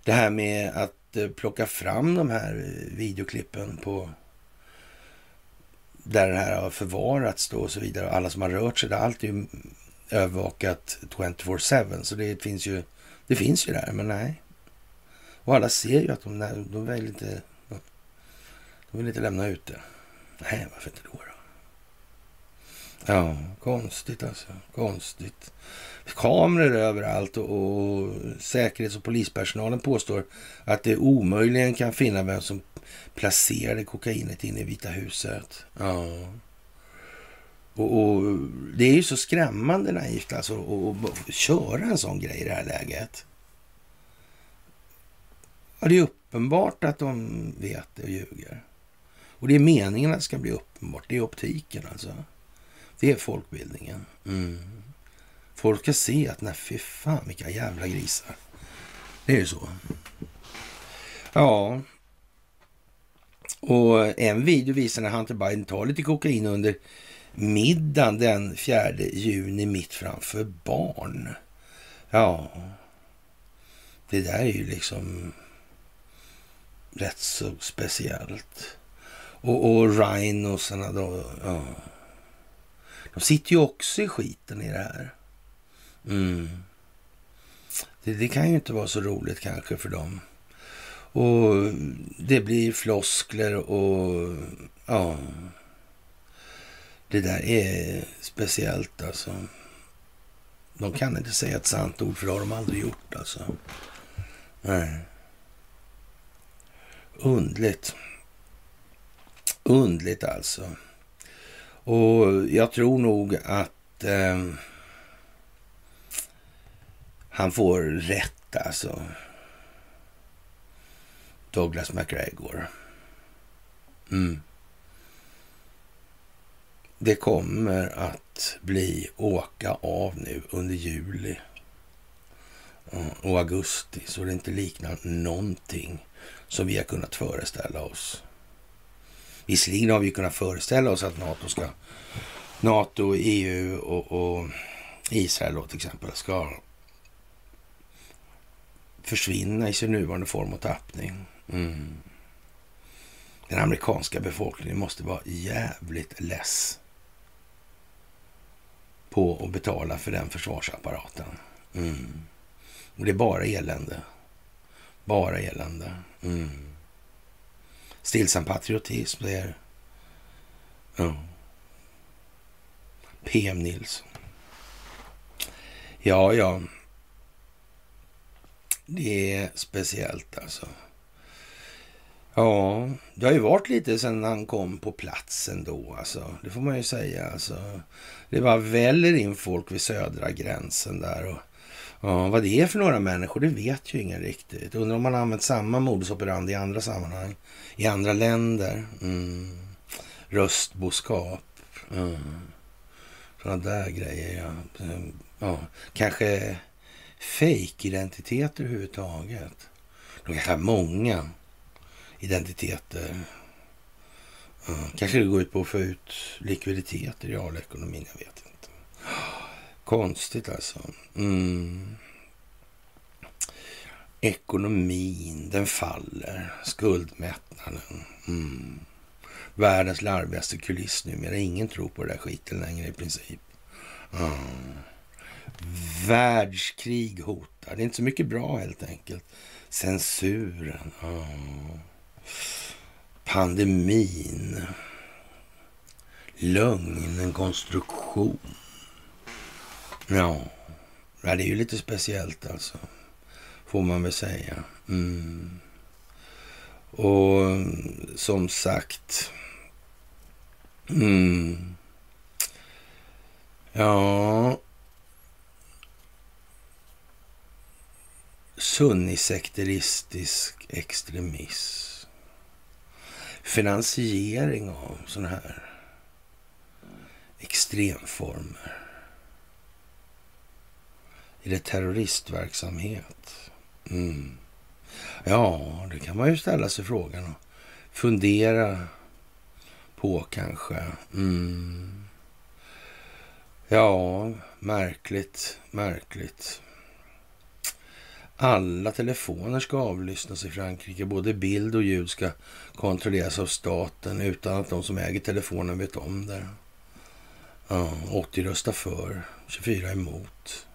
det här med att eh, plocka fram de här eh, videoklippen på där det här har förvarats då och så vidare. Alla som har rört sig, där allt är ju övervakat 24-7. Så det finns ju det finns ju där, men nej. Och alla ser ju att de, de vill inte, de vill inte lämna ut det. Nej, varför inte då? Ja, konstigt alltså. Konstigt. Kameror överallt och, och säkerhets och polispersonalen påstår att det omöjligen kan finna vem som placerade kokainet inne i Vita huset. Ja. Och, och, det är ju så skrämmande naivt alltså att köra en sån grej i det här läget. Ja, det är uppenbart att de vet det och ljuger. Och det är meningen att det ska bli uppenbart. Det är optiken alltså. Det är folkbildningen. Mm. Folk ska se att nej fy fan vilka jävla grisar. Det är ju så. Ja. Och en video visar när Hunter Biden tar lite kokain under middagen den 4 juni mitt framför barn. Ja, det där är ju liksom rätt så speciellt. Och, och rhinosarna då, ja. De sitter ju också i skiten i det här. Mm. Det, det, kan ju inte vara så roligt kanske för dem. Och det blir floskler och ja. Det där är speciellt alltså. De kan inte säga ett sant ord för det har de aldrig gjort alltså. Nej. Undligt. Undligt alltså. Och jag tror nog att eh, han får rätt alltså. Douglas McGregor. Mm. Det kommer att bli åka av nu under juli och augusti så det inte liknar någonting som vi har kunnat föreställa oss. Visserligen har vi kunnat föreställa oss att NATO ska NATO, EU och, och Israel då till exempel ska försvinna i sin nuvarande form och tappning. Mm. Den amerikanska befolkningen måste vara jävligt less på att betala för den försvarsapparaten. Mm. Och det är bara elände. Bara elände. Mm. Stillsam patriotism, det är ja. PM Nilsson. Ja, ja. Det är speciellt alltså. Ja, det har ju varit lite sedan han kom på platsen då, alltså. Det får man ju säga. Alltså. Det bara väller in folk vid södra gränsen där. Och, ja, vad det är för några människor, det vet ju ingen riktigt. Undrar om man har använt samma modus operandi i andra sammanhang. I andra länder. Mm. Röstboskap. Mm. Sådana där grejer, ja. Mm. ja. Kanske fake-identiteter överhuvudtaget. De kanske har många identiteter. Uh, kanske det går ut på att få ut likviditet i realekonomin, jag vet inte. Konstigt alltså. Mm. Ekonomin, den faller. Skuldmättnaden. Mm. Världens larvigaste kuliss numera. Ingen tror på det där skiten längre i princip. Mm. Världskrig hotar. Det är inte så mycket bra helt enkelt. Censuren. Mm pandemin, lögn, konstruktion. Ja, det är ju lite speciellt alltså, får man väl säga. Mm. Och som sagt, mm. ja, sunnisekteristisk extremism finansiering av sådana här extremformer. Är det terroristverksamhet? Mm. Ja, det kan man ju ställa sig frågan och fundera på kanske. Mm. Ja, märkligt, märkligt. Alla telefoner ska avlyssnas i Frankrike. Både bild och ljud ska kontrolleras av staten utan att de som äger telefonen vet om det. Ja, 80 röstar för, 24 emot.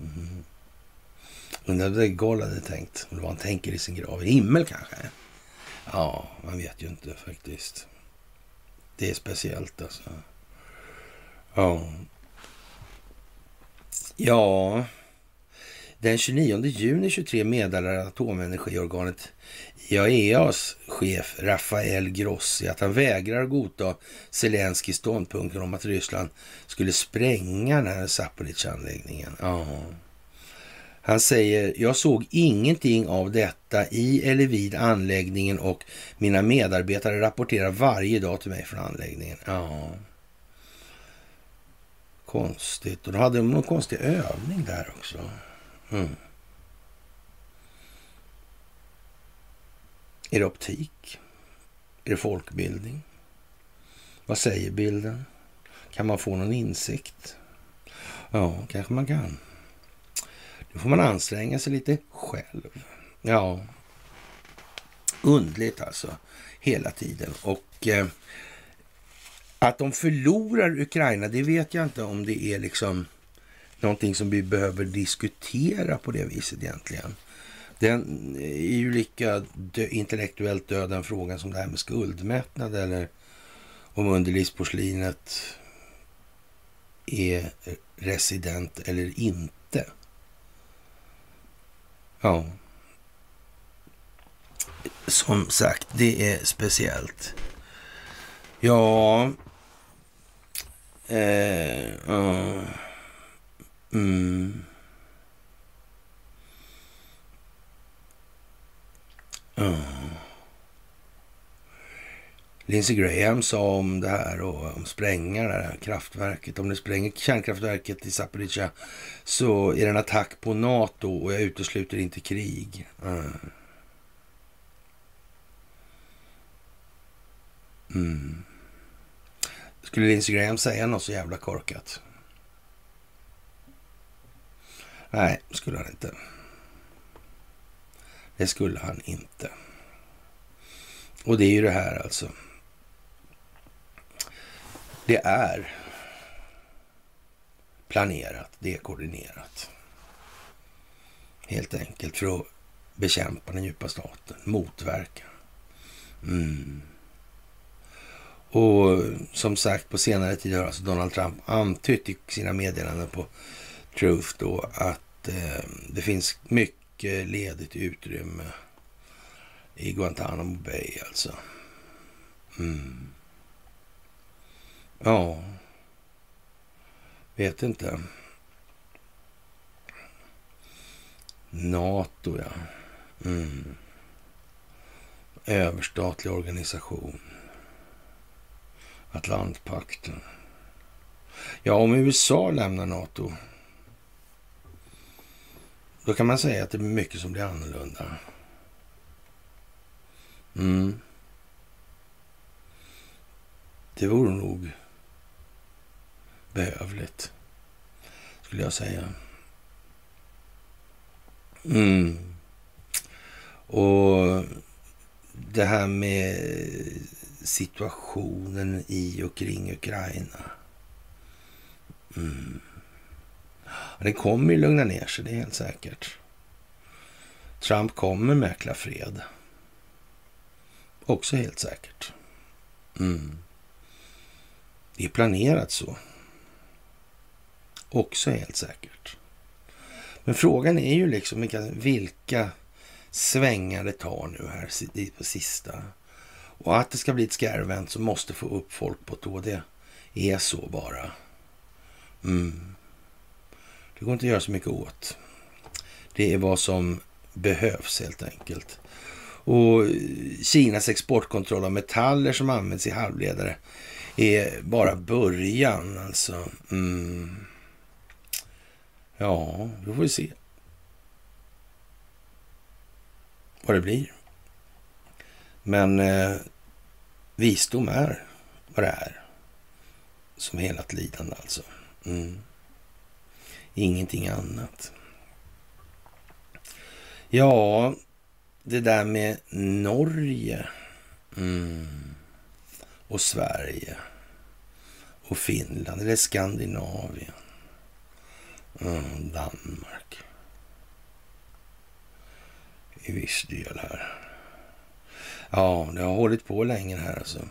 Mm. Undrar vad Gaulle hade tänkt. Vad han tänker i sin grav. I himmel kanske? Ja, man vet ju inte faktiskt. Det är speciellt alltså. Ja, Ja, den 29 juni 23 meddelar atomenergiorganet IAEAs chef Rafael Grossi att han vägrar godta Zelenskyjs ståndpunkter om att Ryssland skulle spränga den här Zaporizjzja-anläggningen. Ja. Han säger, jag såg ingenting av detta i eller vid anläggningen och mina medarbetare rapporterar varje dag till mig från anläggningen. Ja. Konstigt. Och då hade de någon konstig övning där också. Mm. Är det optik? Är det folkbildning? Vad säger bilden? Kan man få någon insikt? Ja, kanske man kan. Nu får man anstränga sig lite själv. Ja, undligt alltså. Hela tiden. Och eh, att de förlorar Ukraina, det vet jag inte om det är liksom någonting som vi behöver diskutera på det viset egentligen. Den eh, är ju lika dö intellektuellt död den frågan som det här med skuldmättnad eller om underlivsporslinet är resident eller inte. Ja. Som sagt, det är speciellt. Ja. Eh, uh, mm. Lindsey Graham sa om det här och om spränga det här kraftverket. Om det spränger kärnkraftverket i Zaporizjzja så är det en attack på NATO och jag utesluter inte krig. Mm. Mm. Skulle Lindsey Graham säga något så jävla korkat? Nej, skulle han inte. Det skulle han inte. Och det är ju det här alltså. Det är planerat, det är koordinerat. Helt enkelt för att bekämpa den djupa staten, motverka. Mm. Och som sagt, på senare tid har alltså Donald Trump antytt i sina meddelanden på Truth då att eh, det finns mycket ledigt utrymme i Guantanamo Bay alltså. Mm. Ja, vet inte. Nato, ja. Mm. Överstatlig organisation. Atlantpakten. Ja, om USA lämnar Nato, då kan man säga att det är mycket som blir annorlunda. Mm. Det vore nog behövligt, skulle jag säga. Mm. Och det här med situationen i och kring Ukraina. Mm. Det kommer ju lugna ner sig, det är helt säkert. Trump kommer mäkla fred. Också helt säkert. Mm. Det är planerat så. Också helt säkert. Men frågan är ju liksom vilka, vilka svängar det tar nu här på sista. Och att det ska bli ett skärvent som måste få upp folk på tå, det är så bara. Mm. Det går inte att göra så mycket åt. Det är vad som behövs helt enkelt. Och Kinas exportkontroll av metaller som används i halvledare är bara början alltså. Mm. Ja, då får vi se vad det blir. Men eh, visdom är vad det är. Som helat lidande alltså. Mm. Ingenting annat. Ja, det där med Norge mm. och Sverige och Finland, eller Skandinavien, mm, Danmark i viss del här. Ja, det har hållit på länge här alltså.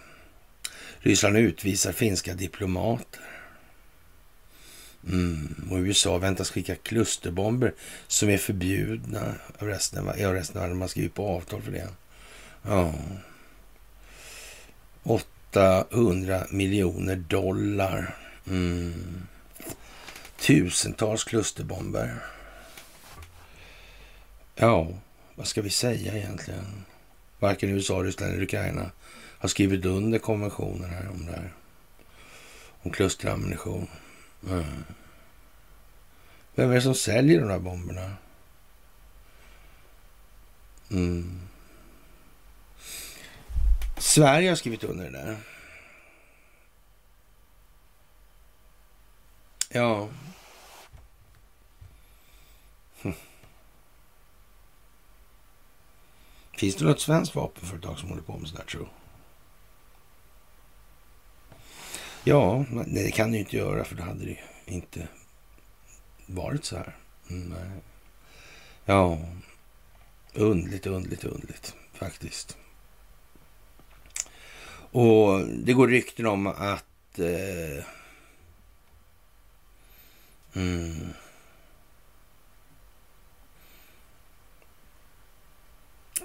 Ryssland utvisar finska diplomater. Mm. Och USA väntas skicka klusterbomber som är förbjudna av resten, av resten av världen. Man skriver på avtal för det. Ja. 800 miljoner dollar. Mm. Tusentals klusterbomber. Ja, vad ska vi säga egentligen? Varken USA, Ryssland eller Ukraina har skrivit under konventionen här om det här. Om klusterammunition. Mm. Vem är det som säljer de här bomberna? Mm. Sverige har skrivit under det där. Ja. Hm. Finns det något svenskt vapenföretag som håller på med sådär tro? Ja, nej, det kan du ju inte göra för då hade det inte varit så här. Mm, nej. Ja, undligt, undligt, undligt faktiskt. Och det går rykten om att eh, mm,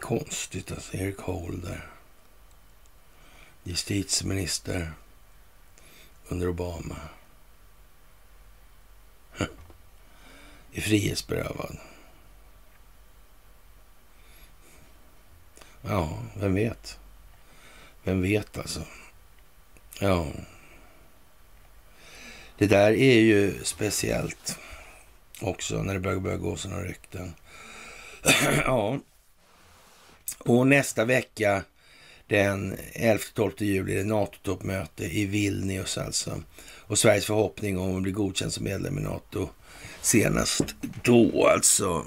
Konstigt alltså, Erik Holder. Justitieminister under Obama. Är frihetsberövad. Ja, vem vet? Vem vet alltså? Ja. Det där är ju speciellt också när det börjar, börjar gå sådana rykten. ja. Och nästa vecka den 11-12 juli är det NATO-toppmöte i Vilnius alltså. Och Sveriges förhoppning om att bli godkänd som medlem i NATO senast då alltså.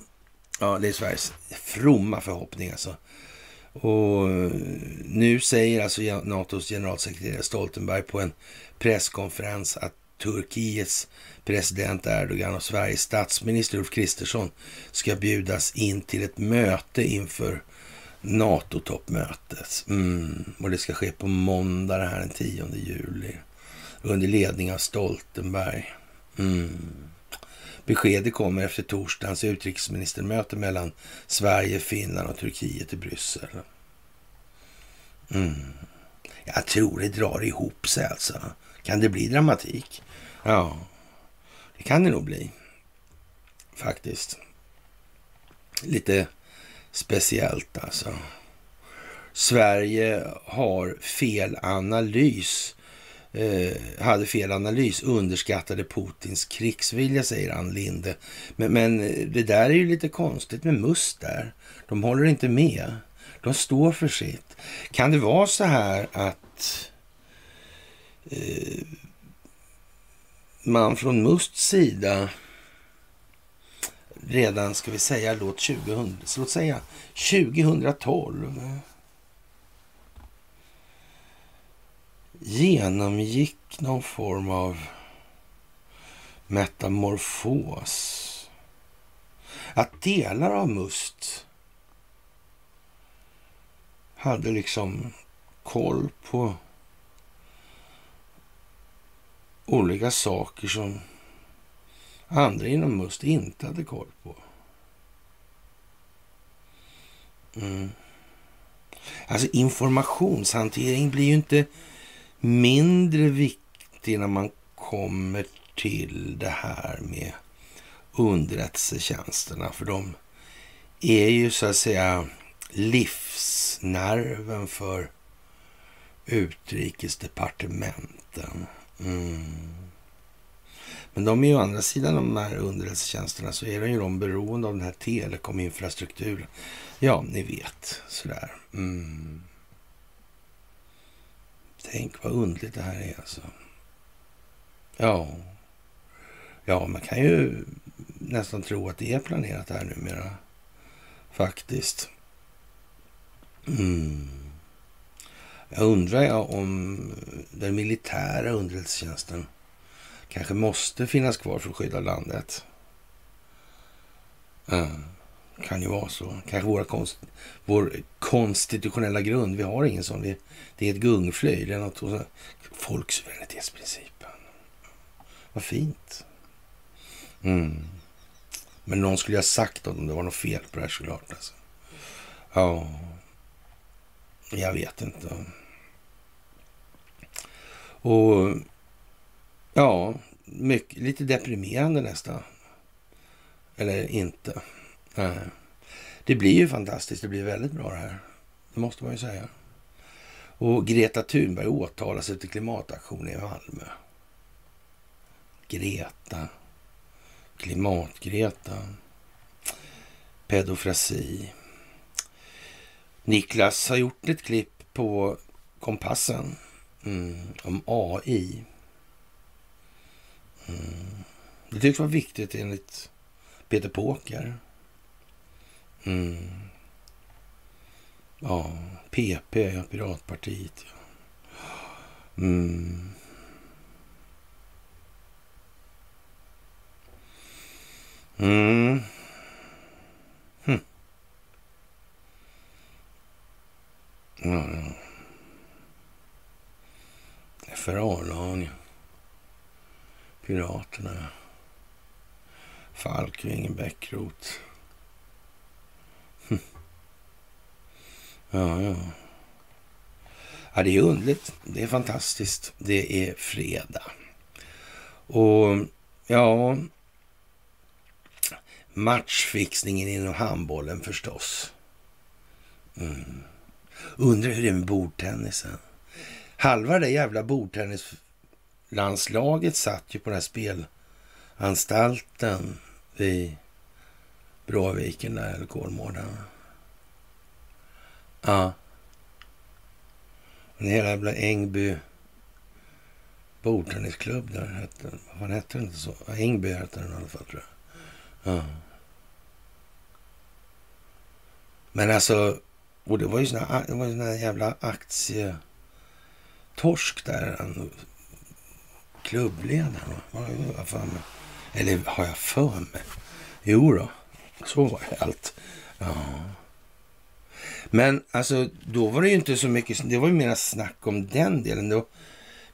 Ja, det är Sveriges fromma förhoppning alltså. Och eh, nu säger alltså NATOs generalsekreterare Stoltenberg på en presskonferens att Turkiets president Erdogan och Sveriges statsminister Ulf Kristersson ska bjudas in till ett möte inför NATO-toppmötet. Mm. Och det ska ske på måndag det här den 10 juli under ledning av Stoltenberg. Mm. Beskedet kommer efter torsdagens utrikesministermöte mellan Sverige, Finland och Turkiet i Bryssel. Mm. Jag tror det drar ihop sig alltså. Kan det bli dramatik? Ja, det kan det nog bli. Faktiskt. Lite speciellt alltså. Sverige har fel analys eh, hade fel analys, underskattade Putins krigsvilja, säger Ann Linde. Men, men, eh, det där är ju lite konstigt med Must där. De håller inte med. De står för sitt. Kan det vara så här att eh, man från Musts sida redan, ska vi säga, låt, 2000, låt säga 2012 genomgick någon form av metamorfos. Att delar av Must hade liksom koll på olika saker som andra inom Must inte hade koll på. Mm. Alltså informationshantering blir ju inte mindre viktig när man kommer till det här med underrättelsetjänsterna. För de är ju så att säga livsnerven för utrikesdepartementen. Mm. Men de är ju å andra sidan de här underrättelsetjänsterna så är de ju de beroende av den här telekominfrastrukturen. Ja, ni vet sådär. Mm. Tänk vad undligt det här är alltså. Ja. Ja, man kan ju nästan tro att det är planerat här numera. Faktiskt. Mm. Jag undrar jag om den militära underrättelsetjänsten kanske måste finnas kvar för att skydda landet. Mm. Kan ju vara så. Kanske våra konst, vår konstitutionella grund. Vi har ingen sån. Vi, det är ett gungfly. Det är något, folksuveränitetsprincipen. Vad fint. Mm. Men någon skulle ha sagt om det var något fel på det här såklart. Alltså. Ja, jag vet inte. Och ja, mycket, lite deprimerande nästan. Eller inte. Nej. Det blir ju fantastiskt. Det blir väldigt bra det här. Det måste man ju säga. Och Greta Thunberg åtalas efter klimataktion i Malmö. Greta. Klimat-Greta. Pedofrasi. Niklas har gjort ett klipp på kompassen mm, om AI. Mm. Det tycks vara viktigt enligt Peter Påker. Mm. Ja, PP, ja, Piratpartiet. Ja. Mm. Mm. Hm. Ja, ja. FRA-lagen. Piraterna. Falkvingen, Bäckrot. Hm. Ja, ja. Ja, det är underligt. Det är fantastiskt. Det är fredag. Och ja, matchfixningen inom handbollen förstås. Mm. Undrar hur det är med bordtennisen. Halva det jävla bordtennis... Landslaget satt ju på den här spelanstalten vid Bråviken där, eller Kolmården. Ja. En hela jävla Ängby bordtennisklubb där. Hette, vad fan hette den inte så? Ängby hette den i alla fall tror jag. Ja. Men alltså, och det var ju såna, det var ju såna jävla aktietorsk där. Han, klubbledaren, vad har för mig? Eller har jag för mig? Jo då, så var det allt. Ja. Men alltså, då var det ju inte så mycket, det var ju mera snack om den delen. Då.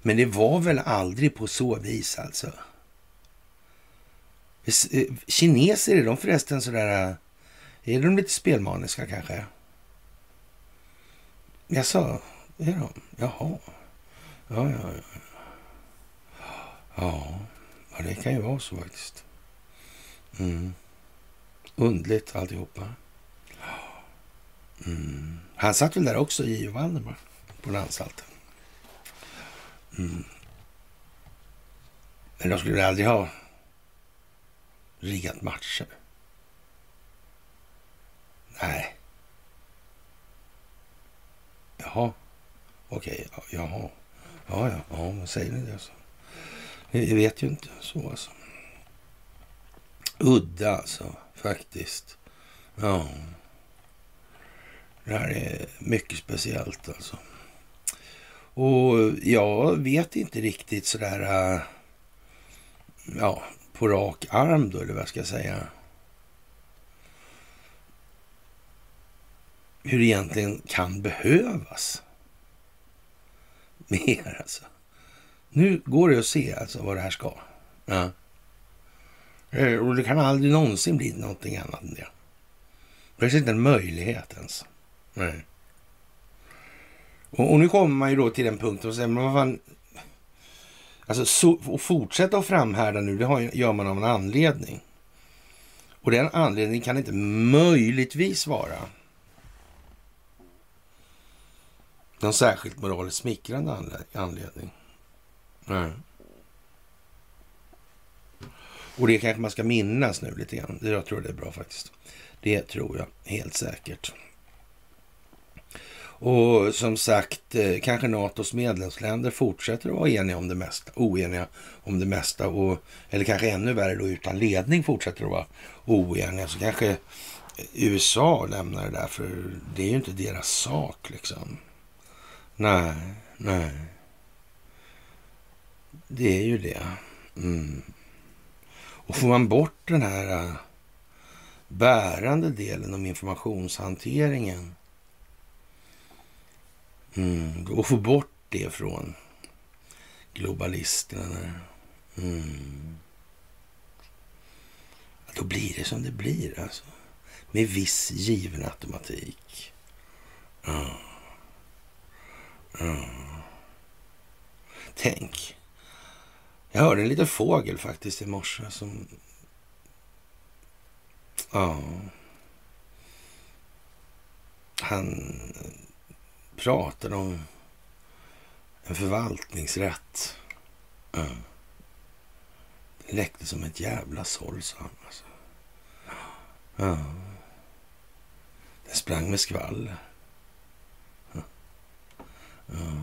Men det var väl aldrig på så vis alltså. Eh, kineser, är de förresten sådär, eh, är de lite spelmaniska kanske? Jag sa, är de? Jaha. Ja, ja, ja. Ja, ja det kan ju vara så faktiskt. Mm. Undligt alltihopa. Mm. Han satt väl där också, J.O Valdemar, på den anstalten. Mm. Men de skulle väl aldrig ha riggat matcher? Nej. Jaha. Okej, okay. jaha. Ja, ja, ja, säger ni det så? Jag vet ju inte så alltså. Udda alltså, faktiskt. Ja. Det här är mycket speciellt alltså. Och jag vet inte riktigt sådär, äh, ja, på rak arm då, eller vad ska jag säga. Hur det egentligen kan behövas. Mer alltså. Nu går det att se alltså vad det här ska. Ja. Eh, och det kan aldrig någonsin bli någonting annat än det. Det finns inte en möjlighet ens. Nej. Och, och, nu kommer man ju då till den punkten och säger, men vad fan. Alltså, så, att fortsätta att framhärda nu, det har, gör man av en anledning. Och den anledningen kan inte möjligtvis vara någon särskilt moraliskt smickrande anledning. Nej. Och det kanske man ska minnas nu lite grann. Jag tror det är bra faktiskt. Det tror jag helt säkert. Och som sagt, eh, kanske NATOs medlemsländer fortsätter att vara eniga om det mesta, oeniga om det mesta och, eller kanske ännu värre då utan ledning fortsätter att vara oeniga. Så kanske eh, USA lämnar det där, för det är ju inte deras sak liksom. Nej, nej. Det är ju det. Mm. Och får man bort den här äh, bärande delen om informationshanteringen Mm, och få bort det från globalisterna. Mm. Då blir det som det blir alltså. Med viss given automatik. Mm. Tänk. Jag hörde en liten fågel faktiskt i morse som... Ja. Han pratade om en förvaltningsrätt. Mm. Det läckte som ett jävla såll, sa han. Alltså. Ja. Den sprang med skvaller. Ja.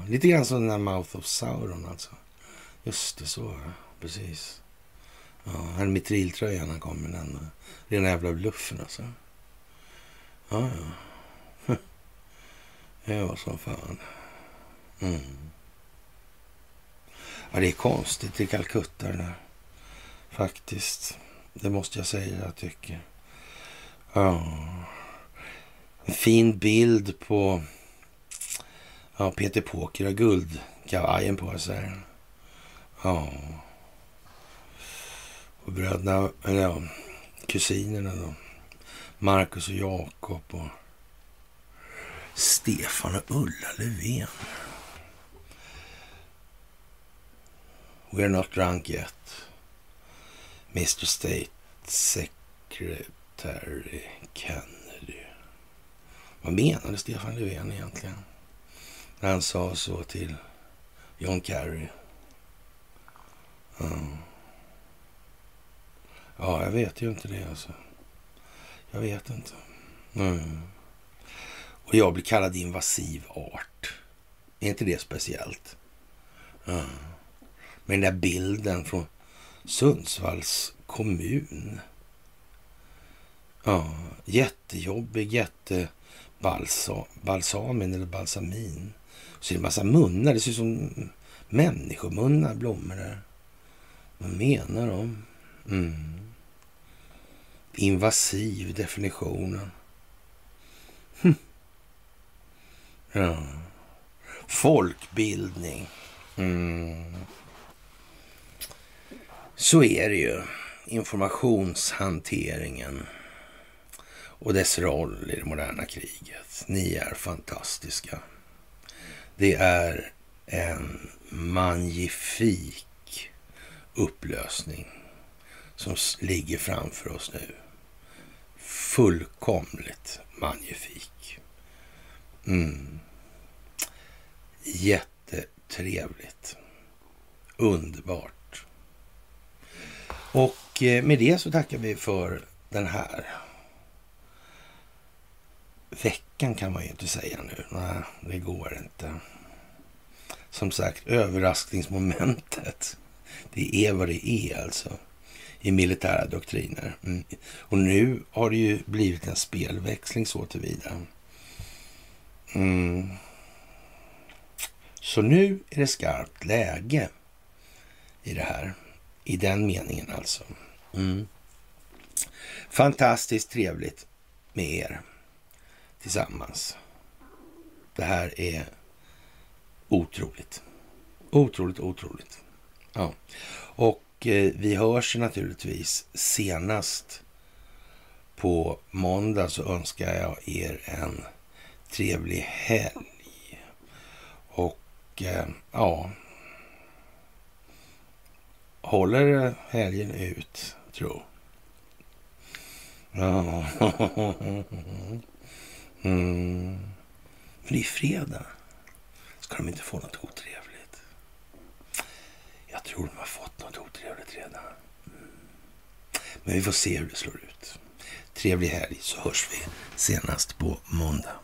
Lite grann som den där Mouth of Sauron alltså. Just det, så. Precis. Ja, han mitriltröjan han kom med den. Rena jävla bluffen alltså. Ja, ja. Det var som fan. Mm. Ja, det är konstigt i Calcutta det där. Faktiskt. Det måste jag säga jag tycker. Ja. En fin bild på ja, Peter Poker har guldkavajen på sig. Ja. Och bröderna, eller ja, kusinerna då. Marcus och Jakob och Stefan och Ulla Löfven. We're not drunk yet. Mr State Secretary Kennedy. Vad menade Stefan Löfven egentligen? När han sa så till John Kerry. Ja, jag vet ju inte det alltså. Jag vet inte. Mm. Och jag blir kallad invasiv art. Är inte det speciellt? Mm. Med den där bilden från Sundsvalls kommun. Ja, jättejobbig, jättebalsamin eller balsamin. Så är det en massa munnar. Det ser ut som människomunnar, blommor där. Vad menar de? Mm. Invasiv definitionen. Hm. Ja. Folkbildning. Mm. Så är det ju. Informationshanteringen och dess roll i det moderna kriget. Ni är fantastiska. Det är en magnifik upplösning som ligger framför oss nu. Fullkomligt magnifik. Mm. Jättetrevligt. Underbart. Och eh, med det så tackar vi för den här veckan kan man ju inte säga nu. Nej, det går inte. Som sagt, överraskningsmomentet. Det är vad det är alltså i militära doktriner. Mm. Och nu har det ju blivit en spelväxling så tillvida. Mm. Så nu är det skarpt läge i det här. I den meningen alltså. Mm. Fantastiskt trevligt med er tillsammans. Det här är otroligt. Otroligt, otroligt. Ja. Och eh, vi hörs naturligtvis senast på måndag så önskar jag er en trevlig helg. Och eh, ja, håller helgen ut, tro. Ja. Mm. För det är fredag. Ska de inte få något otrevligt? Jag tror de har fått något otrevligt redan. Mm. Men vi får se hur det slår ut. Trevlig helg så hörs vi senast på måndag.